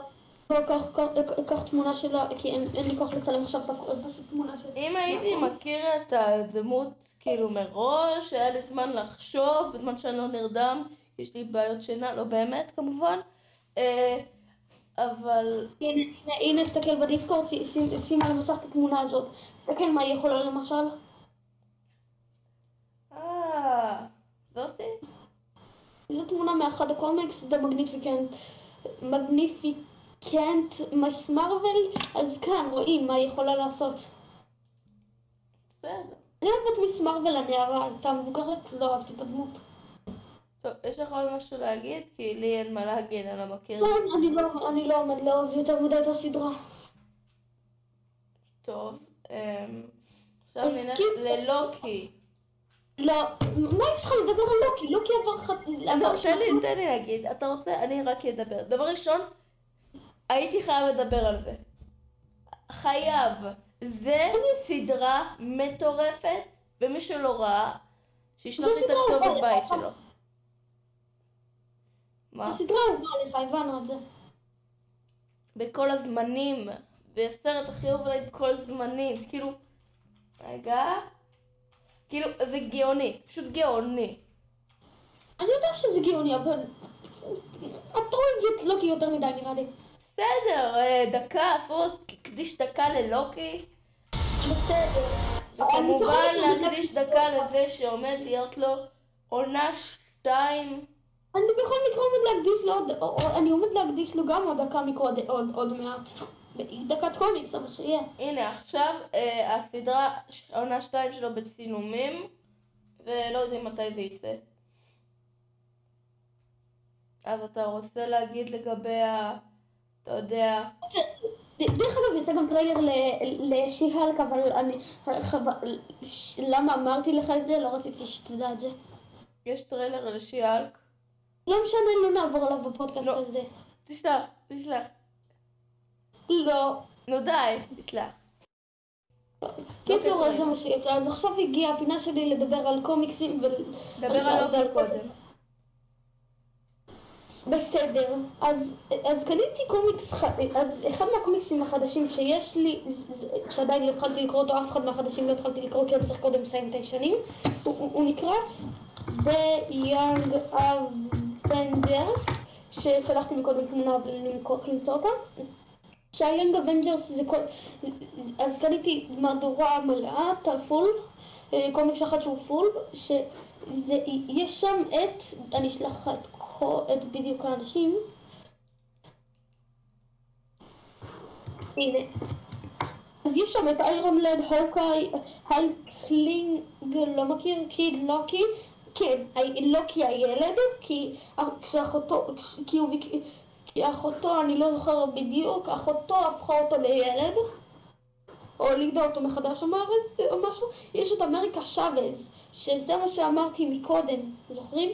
קח, קח תמונה שלה, כי אין לי כוח לצלם עכשיו, פשוט תמונה שלה. אם הייתי מכיר את הדמות כאילו מראש, היה לי זמן לחשוב, בזמן שאני לא נרדם, יש לי בעיות שינה, לא באמת כמובן, אה, אבל הנה, הנה, הנה, תסתכל בדיסקורד, שים על המסך את התמונה הזאת. תסתכל מה היא יכולה למשל. אה, זאתי? זו תמונה מאחד הקומיקס, The Magnificent, Magnificent Miss Marvel, אז כאן רואים מה היא יכולה לעשות. בסדר. אני אוהבת מיס מרוויל הנערה, הייתה מבוגרת, לא אהבתי את הדמות. טוב, יש לך עוד משהו להגיד? כי לי אין מה להגיד, אני לא מכיר. לא, אני לא, אני לא עומד לאהוב יותר מדי את הסדרה. טוב, אמ, עכשיו נלך קיצור- ללוקי. לא, מה יש לך לדבר על לוקי? לוקי עבר ח... עבר לא, תן לי, תן לי להגיד, אתה רוצה? אני רק אדבר. דבר ראשון, הייתי חייב לדבר על זה. חייב. זה סדרה מטורפת, ומי שלא ראה, שישלח לי את סדרה הכתובת אהובה בית לך. שלו. מה? הסדרה עברה לך, הבנו את זה. בכל הזמנים, והסרט הכי אהוב עליי בכל הזמנים, כאילו, רגע, כאילו, זה גאוני, פשוט גאוני. אני יודע שזה גאוני, אבל... את לוקי יותר מדי נראה לי. בסדר, אה, דקה, אסור להקדיש דקה ללוקי, בסדר. וכמובן להקדיש דקה לזה שעומד להיות לו עונה שתיים. אני בכל מקרה עומד להקדיש לו עוד, אני עומד להקדיש לו גם עוד דקה מקוד, עוד, עוד מעט. דקת קומיקס, אבל שיהיה. הנה עכשיו אה, הסדרה, העונה שתיים שלו בצילומים, ולא יודעים מתי זה יצא. אז אתה רוצה להגיד לגבי ה... אתה יודע... דרך אגב, יצא גם טריילר לשי-הלק, אבל אני... למה אמרתי לך את זה? לא רציתי שתדע את זה. יש טריילר לשי-הלק. לא משנה, לא נעבור עליו בפודקאסט לא. הזה. תשלח, תשלח. לא. נו די, תשלח. קיצור, אז אוקיי. זה מה שיצא. אז עכשיו הגיעה הפינה שלי לדבר על קומיקסים ול... דבר על אוקיי קודם. בסדר, אז, אז קניתי קומיקס, אז אחד מהקומיקסים החדשים שיש לי, שעדיין לא התחלתי לקרוא אותו, אף אחד מהחדשים לא התחלתי לקרוא כי אני צריך קודם לסיים את הישנים, הוא, הוא, הוא נקרא The Young Avengers, ששלחתי מקודם תמונה אבל אני מוכרח למצוא אותה. שה Young Avengers זה כל... אז קניתי מהדורה מלאה, את קומיקס אחד שהוא full, שזה... יש שם את... אני אשלח לך את, את בדיוק האנשים. הנה. אז יש שם את איירון לד, הוקאי, הלקלינג, לא מכיר, קיד לוקי, כן, לוקי הילד, כי כשאחותו, כש- כי הוא, כי אחותו, אני לא זוכר בדיוק, אחותו הפכה אותו לילד, או הולידה אותו מחדש או משהו, יש את אמריקה שבז, שזה מה שאמרתי מקודם, זוכרים?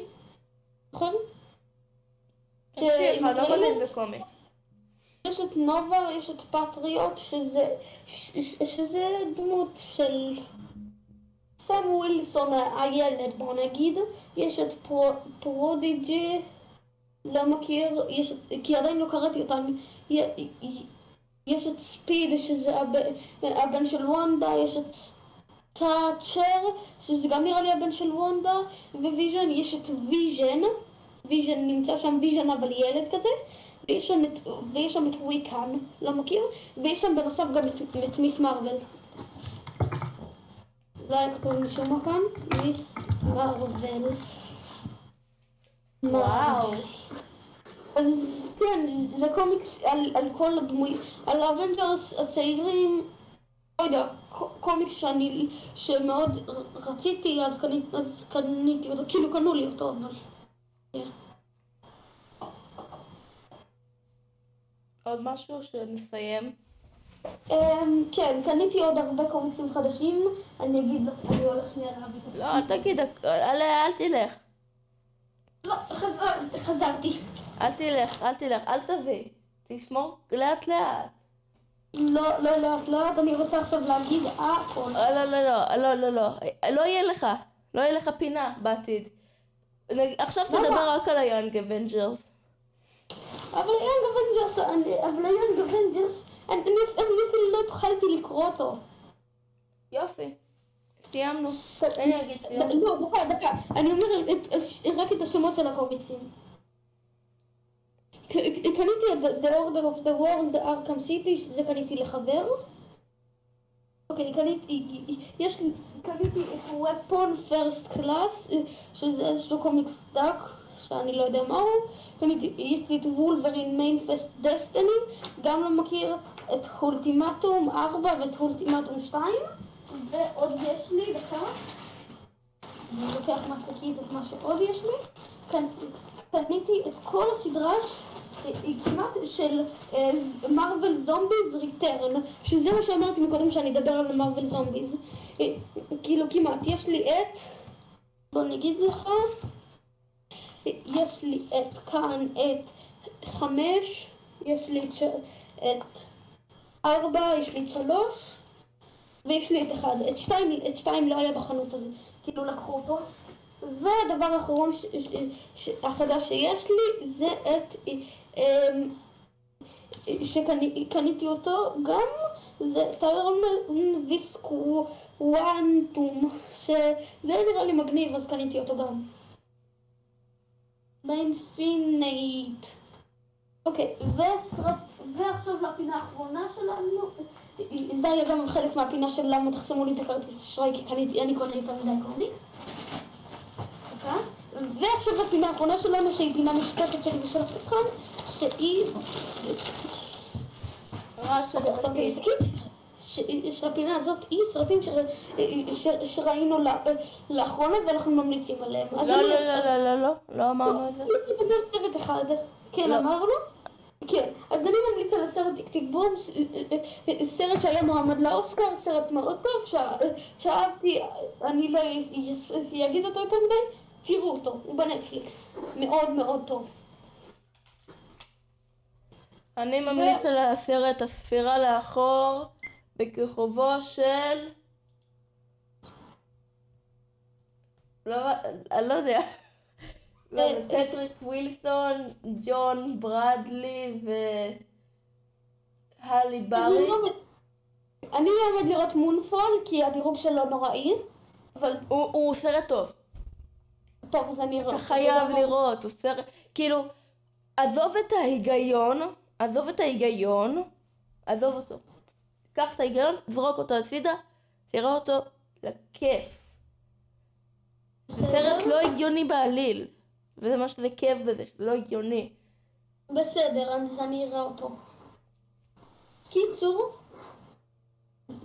זוכרים? תמשיך, שעם אני לא בקומיקס. יש את נובה, יש את פטריוט, שזה, ש, ש, שזה דמות של סם ווילסון הילד, בוא נגיד. יש את פרו, פרודיג'י, לא מכיר, יש, כי עדיין לא קראתי אותם. יש את ספיד, שזה הב, הבן של וונדה, יש את טאצ'ר, שזה גם נראה לי הבן של וונדה, וויז'ן, יש את ויז'ן, ויז'ן נמצא שם ויז'ן אבל ילד כזה, ויש שם את, ויש שם את וויקן, לא מכיר, ויש שם בנוסף גם את, את מיס מרוויל. לא היה כתוב משום מקום, מיס מרוויל. וואו. אז כן, זה קומיקס על, על כל הדמוי, על האבנג'רס הצעירים, לא יודע, קומיקס שאני, שמאוד רציתי, אז, קני, אז קניתי אותו, כאילו קנו לי אותו, אבל... כן. עוד משהו שנסיים? אמ, כן, קניתי עוד הרבה קומיקסים חדשים, אני אגיד לך, אני הולך שנייה להביא את לא, אל תגיד, אל אל תלך. לא, חזר- חזרתי. אל תלך, אל תלך, אל תביא. תשמור לאט לאט. לא, לא, לאט לאט, אני רוצה עכשיו להגיד הכל. לא, לא, לא, לא, לא, לא. לא יהיה לך. לא יהיה לך פינה בעתיד. עכשיו? תדבר רק על ה Young Avengers. אבל ה Young Avengers, אבל ה Young Avengers, אני אפילו לא התחלתי לקרוא אותו. סיימנו. תן לי להגיד סיימנו. לא, דקה, דקה. אני אומר רק את השמות של הקומיקסים. קניתי את The Order of the World, Arkham City, שזה קניתי לחבר. אוקיי, קניתי, יש לי, קניתי את Weapon First Class, שזה איזשהו קומיקס דק, שאני לא יודע מהו. קניתי, יש לי את וולברין מיינפסט דסטיני, גם לא מכיר את אולטימטום 4 ואת אולטימטום 2. ועוד יש לי, דקה. אני לוקח מהשקית את מה שעוד יש לי. קנ- קניתי את כל הסדרה כמעט של מרוויל זומביז ריטרן, שזה מה שאמרתי מקודם שאני אדבר על מרוויל זומביז. אה, כאילו כמעט, יש לי את, בוא נגיד לך, יש לי את כאן את חמש, יש לי. את ארבע, יש לי את שלוש, ויש לי את אחד, את שתיים, את שתיים לא היה בחנות הזאת, כאילו לקחו אותו. והדבר האחרון ש, ש, ש, החדש שיש לי זה את, אמ, שקניתי אותו גם, זה טיירון ויסקוואנטום, שזה נראה לי מגניב אז קניתי אותו גם. באינפינט. אוקיי, ועכשיו לפינה האחרונה שלנו, זה היה גם חלק מהפינה של למה תחסמו לי את הכרטיס אשראי כי קניתי, אני קונה יותר מדי קומיקס. אוקיי? ועכשיו לפינה האחרונה שלנו שהיא פינה משותפת שלי ושל הפצחן, שהיא... רעש של שהפינה הזאת היא סרטים שראינו לאחרונה ואנחנו ממליצים עליהם. לא, לא, לא, לא, לא, לא, לא אמרנו את זה. אני מדבר סרט אחד. כן, לא. אמרנו? כן. אז אני ממליץ על הסרט טיק טיק בום, ס- סרט שהיה מועמד לאוסקר, סרט מאוד טוב, שאהבתי, אני לא אגיד אותו יותר מדי, תראו אותו, הוא בנטפליקס. מאוד מאוד טוב. אני ממליץ על הסרט הספירה לאחור בכיכובו של... לא, אני לא יודע. לא, אה, פטריק ווילסון, ג'ון ברדלי והלי ברי. אני לא עומד- אני לא עומד לראות מונפול כי הדירוג שלו נוראי, אבל הוא הוא סרט טוב. טוב אז אני אראה אתה. חייב. לראות, הוא סרט... כאילו, עזוב את ההיגיון, עזוב את ההיגיון, עזוב אותו. קח את ההיגיון, זרוק אותו הצידה, תראה אותו לכיף. זה סרט לא הגיוני בעליל. וזה מה שזה כיף בזה, שזה לא הגיוני. בסדר, אז אני אראה אותו. קיצור,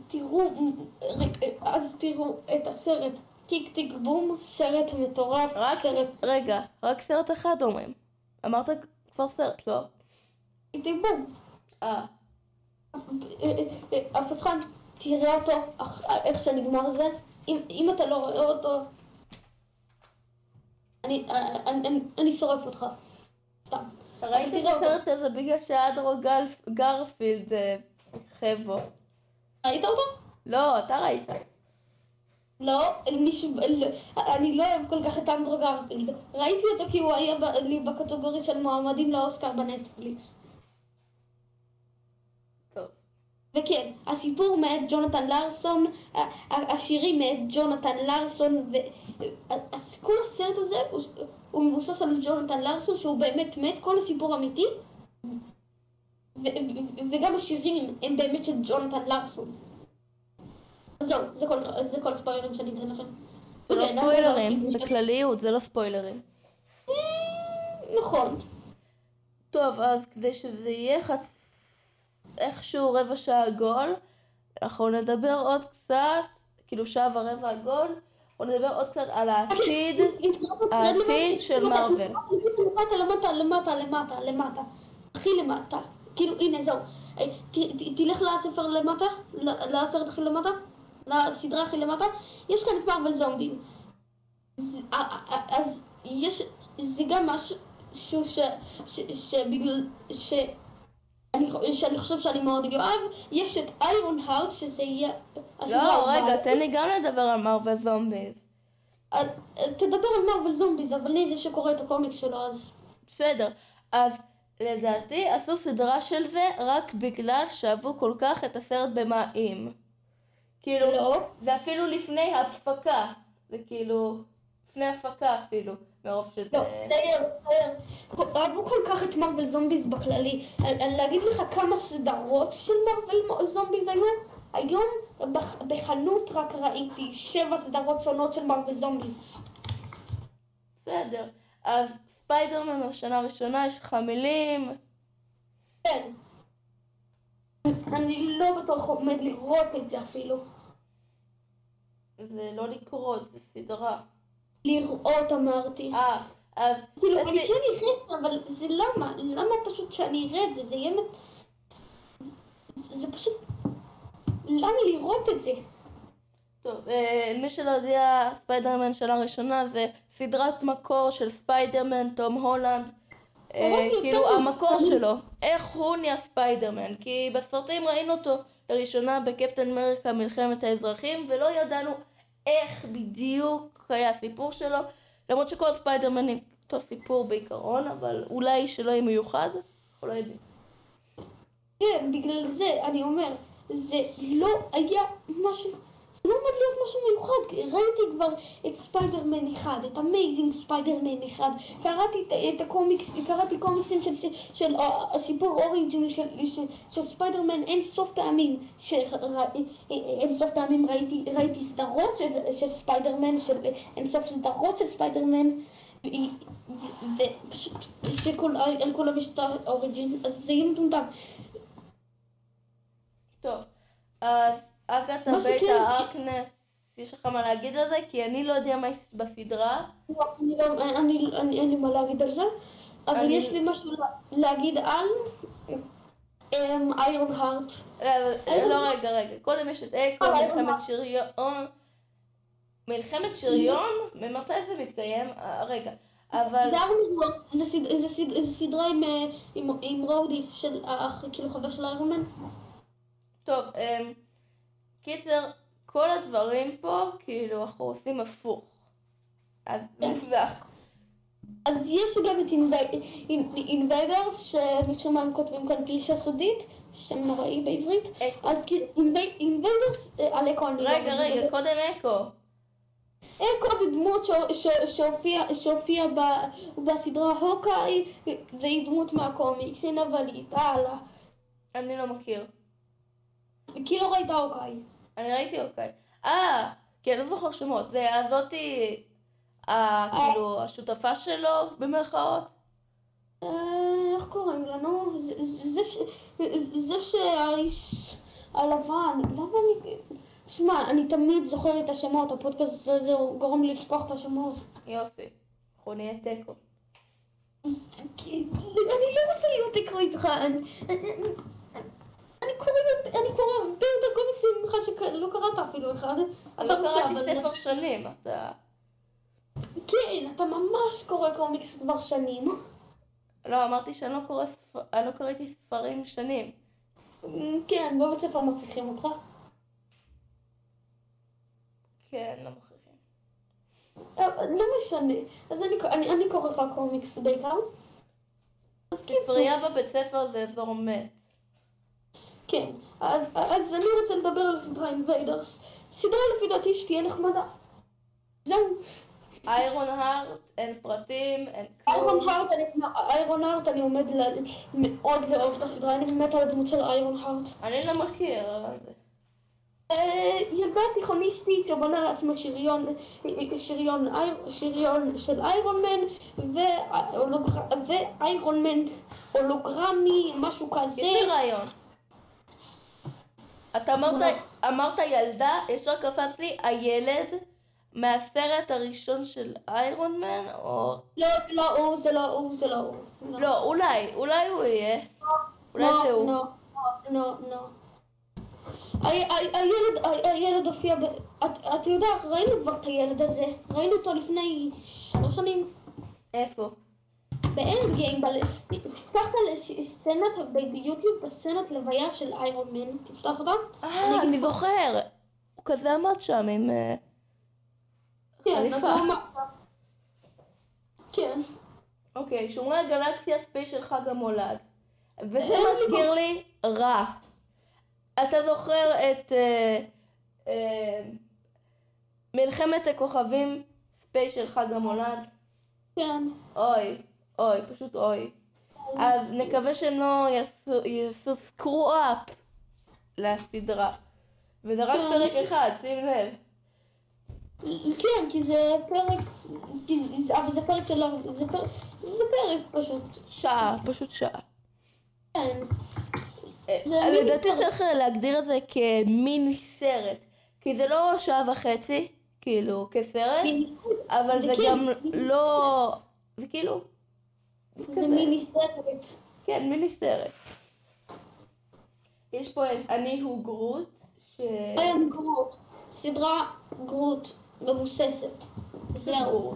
תראו, אז תראו את הסרט טיק טיק בום, סרט מטורף, רק, סרט רגע, רק סרט אחד אומרים. אמרת כבר סרט, לא? טיק טיק בום. אה, הפצחן, תראה אותו, איך שנגמר זה. אם, אם אתה לא רואה אותו, אני, אני, אני, אני שורף אותך. סתם. ראיתי את. הסרט הזה בגלל שאדרו גרפילד אה, כיכב בו. ראית אותו? לא, אתה ראית. לא, מישהו, אני לא אוהב כל כך את אנדרו גרפילד. ראיתי אותו כי הוא היה לי בקטגוריה של מועמדים לאוסקר בנטפליקס. טוב. וכן, הסיפור מאת ג'ונתן לארסון, השירים מאת ג'ונתן לארסון, וכל הסרט הזה הוא, הוא מבוסס על ג'ונתן לארסון שהוא באמת מת, כל הסיפור אמיתי, ו- וגם השירים הם באמת של ג'ונתן לארסון. זהו, זה כל, זה כל הספוילרים שאני אתן לכם. זה לא וכן, ספוילרים, אנחנו- זה לא ספוילרים. נכון. טוב, אז כדי שזה יהיה חצ... איכשהו רבע שעה עגול, אנחנו נדבר עוד קצת, כאילו שעה ורבע עגול, אנחנו נדבר עוד קצת על העתיד, העתיד של מארוול. למטה, למטה, למטה, למטה, למטה. הכי למטה. כאילו, הנה, זהו. אה, תלך לספר למטה, לסרט הכי למטה, לסדרה הכי למטה, יש כאן את מארוול זומבים. אז- אז יש, זה גם משהו שבגלל... שאני חושב שאני מאוד אוהב, יש את איירון הארט שזה יהיה... לא. רגע, תן לי גם לדבר על זומביז. אה, אה, תדבר על מארוול זומביז, אבל אני זה שקורא את הקומיקס שלו, אז... בסדר, אז לדעתי עשו סדרה של זה רק בגלל שאהבו כל כך את הסרט במים. כאילו, לא. זה אפילו לפני הפקה, זה כאילו, לפני הפקה אפילו, מרוב שזה... לא. אהבו כל כך את מארוול זומביז בכללי. להגיד לך כמה סדרות של מארוול זומביז היו? היום בח- בחנות רק ראיתי שבע סדרות שונות של מארוול זומביז. בסדר, אז ספיידרמן בשנה הראשונה יש לך מילים, כן. אני לא בטוח עומד לראות את זה אפילו. זה לא לקרוא, זה סדרה. לראות אמרתי. אה, אז... כאילו, אני כן אראה את זה, אבל זה למה? למה פשוט שאני אראה את זה? זה יהיה... זה פשוט... למה לראות את זה? טוב, אה, מי שלא יודע, ספיידרמן שנה ראשונה זה סדרת מקור של ספיידרמן, תום הולנד. אה, כאילו. המקור שלו, איך הוא נהיה ספיידרמן, כי בסרטים ראינו אותו לראשונה בקפטן אמריקה מלחמת האזרחים ולא ידענו איך בדיוק היה הסיפור שלו, למרות שכל ספיידרמן עם אותו סיפור בעיקרון, אבל אולי שלא יהיה מיוחד, אנחנו לא יודעים. כן, בגלל זה, אני אומר, זה לא היה משהו, זה לא עומד להיות משהו מיוחד, ראיתי כבר את ספיידרמן אחד, את Amazing ספיידרמן אחד, קראתי את, את הקומיקס, קראתי קומיקסים של, של, של אה, הסיפור origin של, של, של ספיידרמן אין סוף פעמים, שרא- אין סוף פעמים ראיתי, ראיתי סדרות של, של ספיידרמן, של אין סוף סדרות של ספיידרמן, ופשוט, שכל, על כולם יש את האוריג'ין, אז זה יהיה מטומטם. טוב, אז אגתה מה שכן- ביתה ארקנס, יש לך מה להגיד על זה? כי אני לא יודע מה יש בסדרה. לא, אני לא, אני, אני, אין לי מה להגיד על זה, אבל אני- יש לי משהו לה- להגיד על אמ, איירון הארט. לא, לא, רגע, רגע. קודם יש את אקו, אה, מלחמת? שריון. מלחמת שריון? ממתי זה מתקיים? אה, רגע. אבל... זה הארט, זה, סד, זה, סד, זה סדרה עם, אה, עם, עם רודי, של כאילו חבר של איירון מן. טוב, אמ, קיצר, כל הדברים פה, כאילו, אנחנו עושים הפוך. אז זה מוזר. אז יש גם את אינביידרס, שמשום מה הם כותבים כאן פלישה סודית, שם נוראי בעברית, אה. אז אינביידרס, על אקו אני לא רגע, רגע. קודם אקו. אקו זה דמות שהופיעה בסדרה הוקאי, והיא דמות מהקומיקס, הנה אבל היא הלאה. אני לא מכיר. כי לא ראית הוקאי. אני ראיתי הוקאי. אה, כי אני לא זוכר שמות. זה הזאתי, ה- כאילו, השותפה שלו, במרכאות? אה, איך קוראים לה? זה- שהאיש הלבן, למה אני... שמע, אני תמיד זוכר את השמות, הפודקאסט הזה גורם לי לשכוח את השמות. יופי. אנחנו נהיה תיקו. אני לא רוצה להיות אקרו איתך, אני... קורא אני קורא הרבה יותר קומיקסים ממך שלא קראת אפילו אחד. לא קראתי ספר שנים, אתה... כן, אתה ממש קורא קומיקס כבר שנים. לא, אמרתי שאני לא קורא ספר... אני לא קראתי ספרים שנים. כן, בבית ספר מכריחים אותך. כן, לא מכריחים. לא משנה. אז אני, אני, אני קורא לך קומיקס בעיקר. ספרייה בבית ספר זה אזור מת. כן. אז, אז אני רוצה לדבר על הסדרה אינביידרס. סדרה לפי דעתי שתהיה נחמדה. זהו. איירון הארט, אין פרטים, אין כלום. איירון הארט, אני, איירון הארט, אני עומד ל, מאוד לאהוב את הסדרה, אני מתה על הדמות של איירון הארט. אני לא מכיר, אבל. אה, ילדה תיכוניסטית שבונה לעצמה שריון, שריון, שריון של איירון מן ואיירון מן הולוגרמי, משהו כזה. יש לי רעיון. אתה אמרת, אמרת ילדה, ישר קפץ לי הילד מהסרט הראשון של איירון מן, או... לא, זה לא הוא, זה לא הוא, זה לא הוא. לא, אולי, אולי הוא יהיה. אולי לא, זה הוא. לא, לא, לא. הילד, הופיע, ב... את יודעת, ראינו כבר את הילד הזה, ראינו אותו לפני שלוש שנים איפה? באנד גיים. תפתח את הסצנת ביוטיוב, בסצנת לוויה של איירון מן, תפתח אותה. אה, אני זוכר. הוא כזה עמד שם עם... אה, כן, חליפה. כן. אוקיי, שומרי הגלקסיה special חג המולד. וזה מזכיר לי רע. אתה זוכר את אה, אה, מלחמת הכוכבים special חג המולד? כן. אוי, אוי, פשוט אוי. אז נקווה שהם לא יעשו, סקרו-אפ לסדרה. וזה רק. פרק אחד, שים לב. כן, כי זה פרק, אבל זה פרק של... זה פרק, זה פרק פשוט. שעה, פשוט שעה. כן. אה, מיני לדעתי. צריך להגדיר את זה כמיני סרט. כי זה לא שעה וחצי, כאילו, כסרט, אבל זה זה כן. גם לא... זה כאילו... זה מיני סרט. כן, מיני סרט. יש פה את אני הוא גרוט, ש... היום גרוט. סדרה גרוט מבוססת. זהו.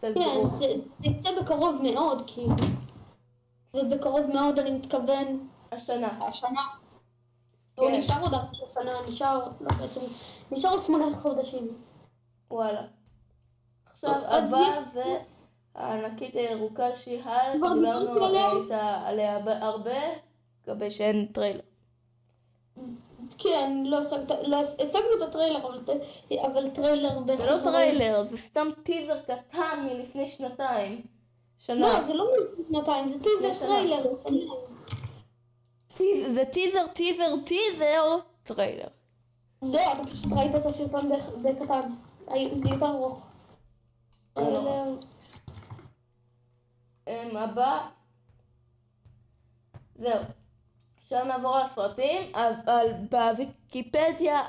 כן. זה זה יצא בקרוב מאוד, כאילו. ובקרוב מאוד אני מתכוון השנה. השנה. כן. הוא נשאר עוד הרבה שנה, נשאר, לא בעצם, נשאר עוד שמונה חודשים. וואלה. עכשיו, הבא זה הענקית הירוקה שי-האלק, כבר דיברנו עליה. הרבה, לגבי שאין טריילר. כן, לא לא השגנו את הטריילר, אבל, טריילר זה בחברה. לא טריילר, זה סתם טיזר קטן מלפני שנתיים. שנה. לא, זה לא מלפני שנתיים, זה טיזר. טריילר. זה טיזר, טיזר, טיזר, טריילר. לא, אתה פשוט ראית את הסרטון בקטן. זה יותר ארוך. אמ, הבא. זהו. עכשיו נעבור לסרטים, אבל בוויקיפדיה,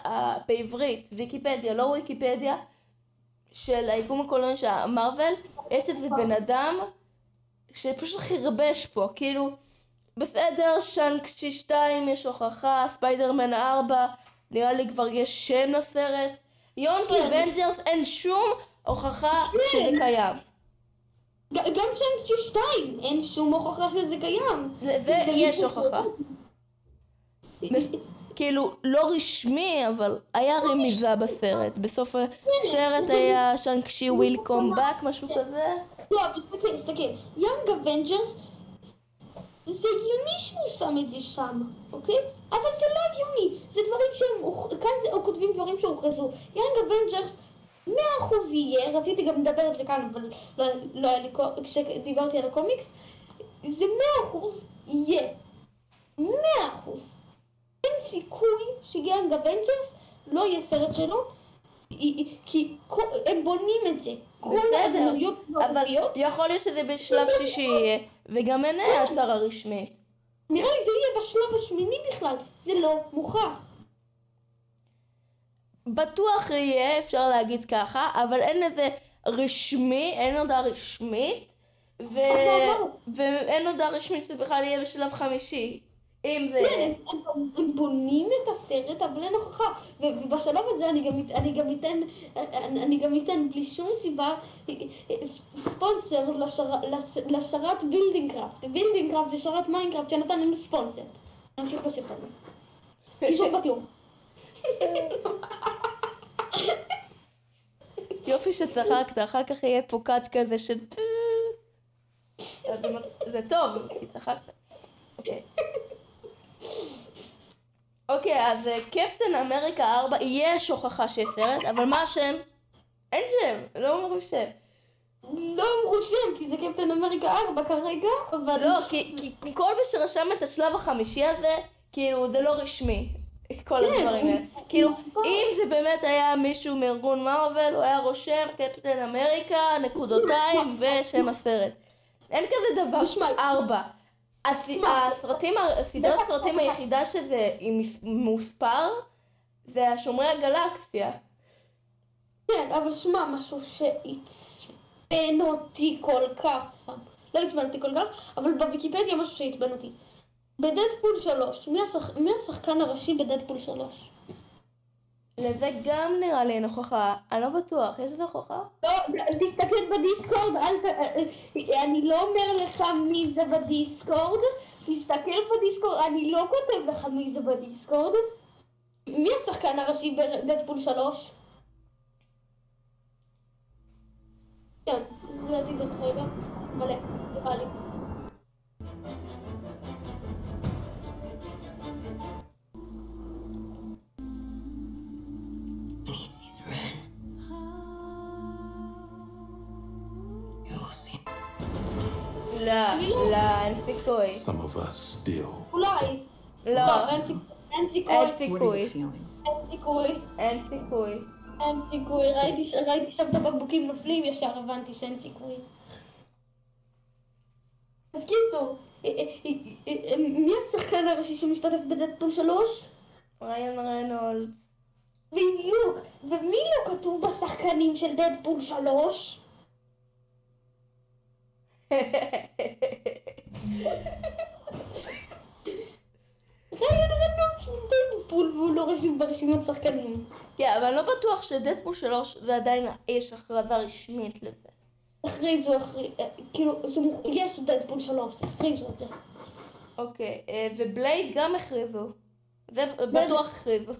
בעברית, ויקיפדיה, לא ויקיפדיה, של היקום הקולנועי של המרוויל, יש איזה בן אדם שפשוט חרבש פה, כאילו, בסדר, שאנג-צ'י 2 יש הוכחה, ספיידרמן 4, נראה לי כבר יש שם לסרט, Young כן. Avengers אין שום הוכחה שזה קיים. גם שאנג-צ'י 2, אין שום הוכחה שזה קיים. זה- זה יש מישהו הוכחה. כאילו, לא רשמי, אבל היה רמיזה בסרט. בסוף הסרט היה שאנג-צ'י will come back, משהו כזה. לא, תסתכל, תסתכל. Young Avengers, זה הגיוני שהוא שם את זה שם, אוקיי? אבל זה לא הגיוני. זה דברים שהם, כאן כותבים דברים שהוכרזו. Young Avengers, מאה אחוז יהיה, רציתי גם לדבר על זה כאן, אבל לא, לא היה לי, כשדיברתי על הקומיקס, זה מאה אחוז יהיה. מאה אחוז. אין סיכוי ש Young Avengers לא יהיה סרט שלו, כי- הם בונים את זה. בסדר, הדמויות אבל יכול להיות שזה בשלב שישי יהיה, וגם אין הצהרה רשמית. נראה לי זה יהיה בשלב השמיני בכלל, זה לא מוכח. בטוח יהיה, אפשר להגיד ככה, אבל אין איזה רשמי, אין הודעה רשמית, ו... ואין הודעה רשמית שזה בכלל יהיה בשלב חמישי. אם זה... כן, הם- בונים את הסרט, אבל אין הוכחה. ובשלב הזה אני גם, אתן, אני גם אתן בלי שום סיבה ספונסר לשר- לש- לשרת בילדינגקראפט. בילדינגקראפט זה שרת מיינקראפט שנתן לנו ספונסר. נמשיך בסרטון. קישור בתיאור. יופי שצחקת, אחר כך יהיה פה catch כזה של... זה טוב, כי צחקת. אוקיי. אוקיי, אז קפטן אמריקה 4, יש הוכחה שיש סרט, אבל מה השם? אין שם, לא אמרו שם. לא אמרו שם, כי זה קפטן אמריקה 4 כרגע, אבל... לא, כי כל מי שרשם את השלב החמישי הזה, כאילו, זה לא רשמי. כל הדברים האלה. כאילו, אם זה באמת היה מישהו מארגון מארוול, הוא היה רושם קפטן אמריקה, נקודותיים ושם הסרט. אין כזה דבר. ארבע. הס- הסרטים, הסדרת הסרטים היחידה שזה מוספר, זה השומרי הגלקסיה. כן, אבל שמע, משהו שעצבן אותי כל כך, סתם. לא עצבן אותי כל כך, אבל בוויקיפדיה משהו שעצבן אותי. בדדפול 3, מי, השח... מי השחקן הראשי בדדפול 3? לזה גם נראה לי אין הוכחה, אני לא בטוח, יש לזה הוכחה? לא, תסתכל בדיסקורד, אל ת... אני לא אומר לך מי זה בדיסקורד, תסתכל בדיסקורד, אני לא כותב לך מי זה בדיסקורד. מי השחקן הראשי בדדפול 3? כן, לדעתי זאת רגע, מלא, נראה לי. סיכוי. Some of us still. אולי. לא, לא, אין סיכוי. אין סיכוי. אין סיכוי. אין סיכוי. אין. ראיתי שם את הבקבוקים נופלים, ישר הבנתי שאין סיכוי. אז קיצור, אה, אה, אה, מי השחקן הראשי שמשתתף בדדפול 3? ריין רנולדס. בדיוק. ומי לא כתוב בשחקנים של דדפול 3? דדפול והוא לא רשום ברשימת שחקנים. כן, אבל אני לא בטוח שדדפול 3 זה עדיין יש הכרזה רשמית לזה. הכריזו, הכריזו, כאילו, יש דדפול 3, הכריזו את זה. אוקיי, אה, ובלייד גם הכריזו. זה בטוח הכריזו.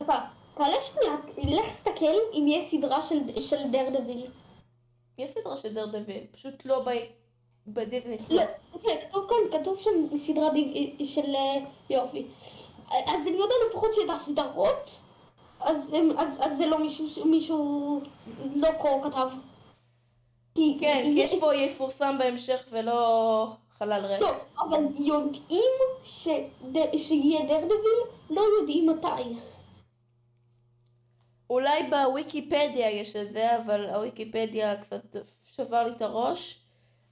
דקה, תעלה שנייה, לך תסתכל אם יש סדרה של, של דרדוויל. יש סדרה של דרדוויל, פשוט לא ב... בדיסני. לא, אוקיי, כתוב כאן, כתוב שם סדרה דיו- של אה, יופי. אז אני יודע לפחות שאת הסדרות, אז, אז, אז זה לא מישהו, מישהו לא כה כתב. כי, כן, כי יש פה יפורסם בהמשך ולא חלל ריק. לא, אבל יודעים שיהיה דרדוויל, לא יודעים מתי. אולי בוויקיפדיה יש את זה, אבל הוויקיפדיה קצת שבר לי את הראש,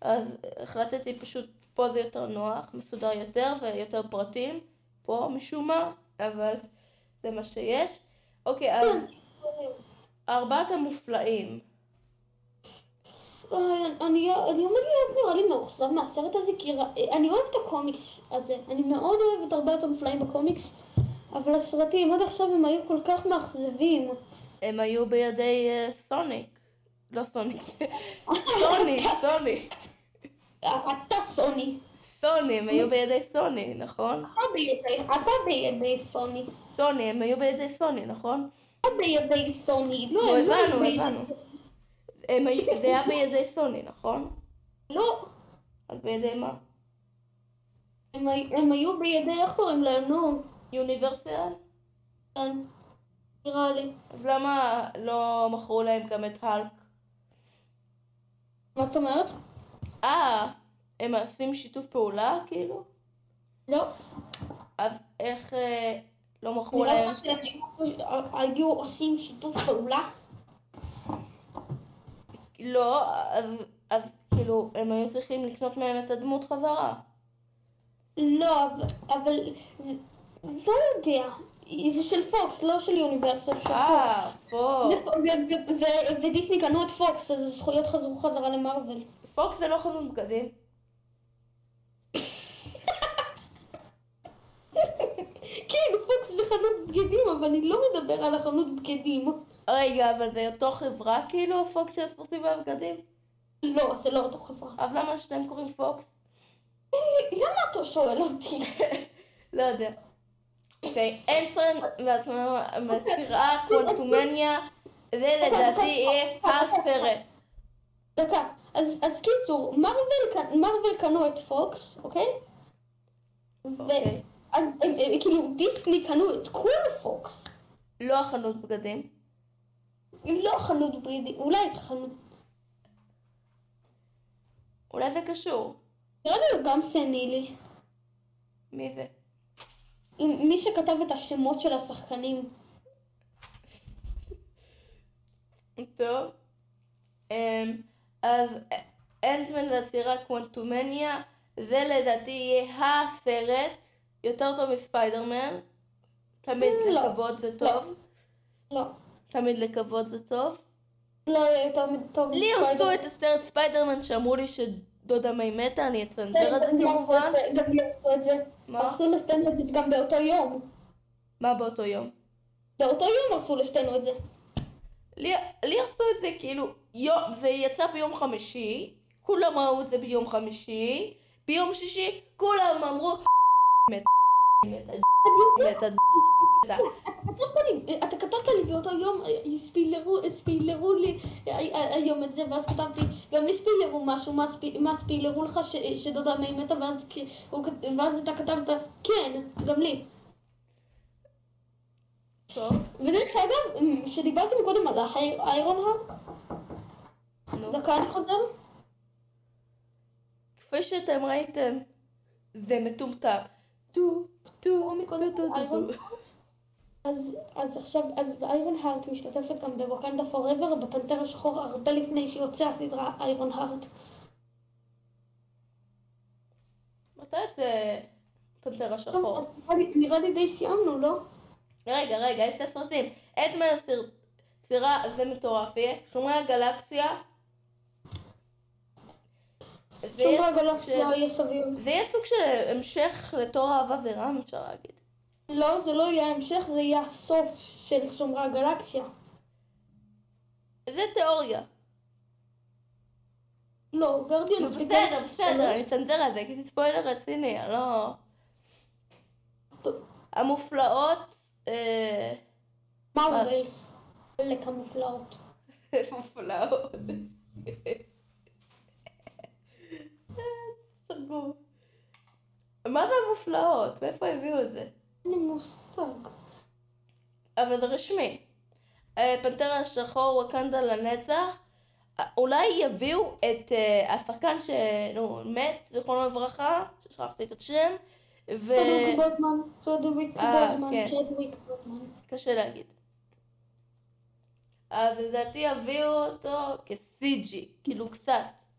אז החלטתי פשוט, פה זה יותר נוח, מסודר יותר ויותר פרטים, פה משום מה, אבל זה מה שיש. אוקיי, אז ארבעת המופלאים. אני, עומד להיות נראה לי מאוכזב מהסרט הזה, כי אני אוהב את הקומיקס הזה. אני מאוד אוהב את ארבעת המופלאים בקומיקס, אבל הסרטים עד עכשיו הם היו כל כך מאכזבים. הם היו בידי אה, סוניק. לא סוניק. סוני, סוני. אתה סוני. סוני, הם היו בידי סוני, נכון? אתה בידי, סוני. סוני, הם היו בידי סוני, נכון? אתה בידי סוני. לא, לא הבנו, הבנו. זה היה בידי סוני, נכון? לא, אז בידי מה? הם היו בידי, איך קוראים להם? נו, יוניברסל? כן, נראה לי. אז למה לא מכרו להם גם את האלק? מה זאת אומרת? אה, הם עושים שיתוף פעולה, כאילו? לא. אז איך אה, לא מכרו נראה להם? לך שהם היו- עושים שיתוף פעולה? לא, אז, אז כאילו, הם היו צריכים לקנות מהם את הדמות חזרה. לא, אבל- אבל... לא יודע. זה של פוקס, לא של יוניברסל, של פוקס. אה, פוקס. ודיסני קנו את פוקס, אז הזכויות חזרו חזרה למרוויל. פוקס זה לא חנות בגדים. כן, פוקס זה חנות בגדים, אבל אני לא מדבר על החנות בגדים. רגע, אבל זה אותו חברה כאילו, פוקס של הספורטים והבגדים? לא, זה לא אותו חברה. אז למה שאתם קוראים פוקס? למה אתה שואל אותי? לא יודע. אוקיי, אנטמן והצרעה קוונטומניה, זה לדעתי יהיה הסרט. דקה, אז, אז קיצור, מרוויל, קנו את פוקס, אוקיי? אוקיי. הם, כאילו דיסני קנו את כל פוקס. לא החנות בגדים. לא חנות בגדים, אולי את חנות... אולי זה קשור. נראה לי הוא גם סנילי. מי זה? מי שכתב את השמות של השחקנים. טוב. אמ, אז אנטמן והסירה קוונטומניה, זה לדעתי יהיה הסרט יותר טוב מספיידרמן. תמיד לא. לקוות זה טוב. לא. תמיד לקוות זה טוב. לא יותר טוב לי מספיידר- הרסו את הסרט ספיידרמן שאמרו לי שדודה מי מתה, אני אצנזר את זה כמובן. גם לי הרסו את זה. מה? הרסו לשתינו את זה גם באותו יום. מה באותו יום? באותו יום הרסו לשתינו את זה. לי, הרסו את זה כאילו, יום, זה יצא ביום חמישי, כולם ראו את זה ביום חמישי, ביום שישי כולם אמרו מתה, מתה, כתבת לי, אתה כתבת לי באותו יום, אה, ספילרו, לי אה, אה, היום את זה, ואז כתבתי, גם לי ספילרו משהו, מה, ספ, מה ספילרו לך שדודה מי מתה, ואז, אתה כתבת, כן, גם לי. טוב, ודרך אגב, כשדיברתי מקודם על האיירון הארט, נו. דקה אני חוזר, כפי שאתם ראיתם, זה מטומטם. טו, טו, טו, טו, טו. אז, אז עכשיו, אז Ironheart משתתפת גם ב Wakanda Forever, בפנתר השחור, הרבה לפני שיוצא הסדרה Ironheart. מתי יוצא פנתר השחור? טוב, נראה לי- די סיימנו, לא? רגע, רגע, יש את הסרטים. אנטמן והצרעה, זה מטורף יהיה. שומרי הגלקסיה. יהיה סוג הגלקסיה של- יהיה סביר. זה יהיה סוג של המשך לתור אהבה ורעם, אפשר להגיד. לא, זה לא יהיה ההמשך, זה יהיה הסוף של שומרי הגלקסיה. זה תיאוריה. לא, Guardian of the בסדר, בסדר, אני אצנזר את זה, כי זה ספוילר רציני, לא... המופלאות... אה, מרווילס. חלק המופלאות. מופלאות. סרגוס. מה זה המופלאות? מאיפה הביאו את זה? אין לי מושג. אבל זה רשמי. אה, פנתר השחור ווקנדה לנצח. אה, אולי יביאו את אה, השחקן שנו, מת, זיכרונו לברכה, שכחתי את השם, ו... צ'דוויק בוזמן. אה, בוזמן. כן. צ'דוויק בוזמן. קשה להגיד. אז לדעתי יביאו אותו כ-CG, כאילו קצת.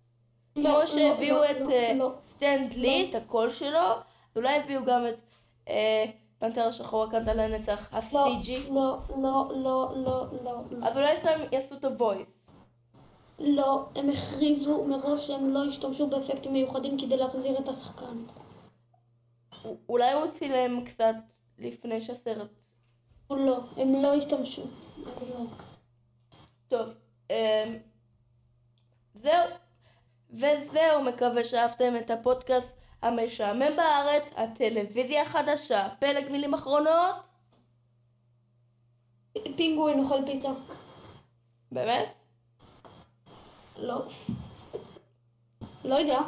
לא, כמו לא, שהביאו לא, את אה, לא. סטנד לי, את הקול שלו, אולי יביאו גם את אה, פנתר השחור הקנטה לנצח, ה-CG. לא, לא, לא, לא, לא. אז אולי סתם יעשו את הוויס. לא, הם הכריזו מראש שהם לא ישתמשו באפקטים מיוחדים כדי להחזיר את השחקן. אולי הוא צילם קצת לפני שהסרט... לא, הם לא ישתמשו. לא. טוב, אמ, זהו. וזהו, מקווה שאהבתם את הפודקאסט המשעמם בארץ, הטלוויזיה החדשה, פלג מילים אחרונות? פינגווין אוכל פיצה. באמת? לא. לא יודע.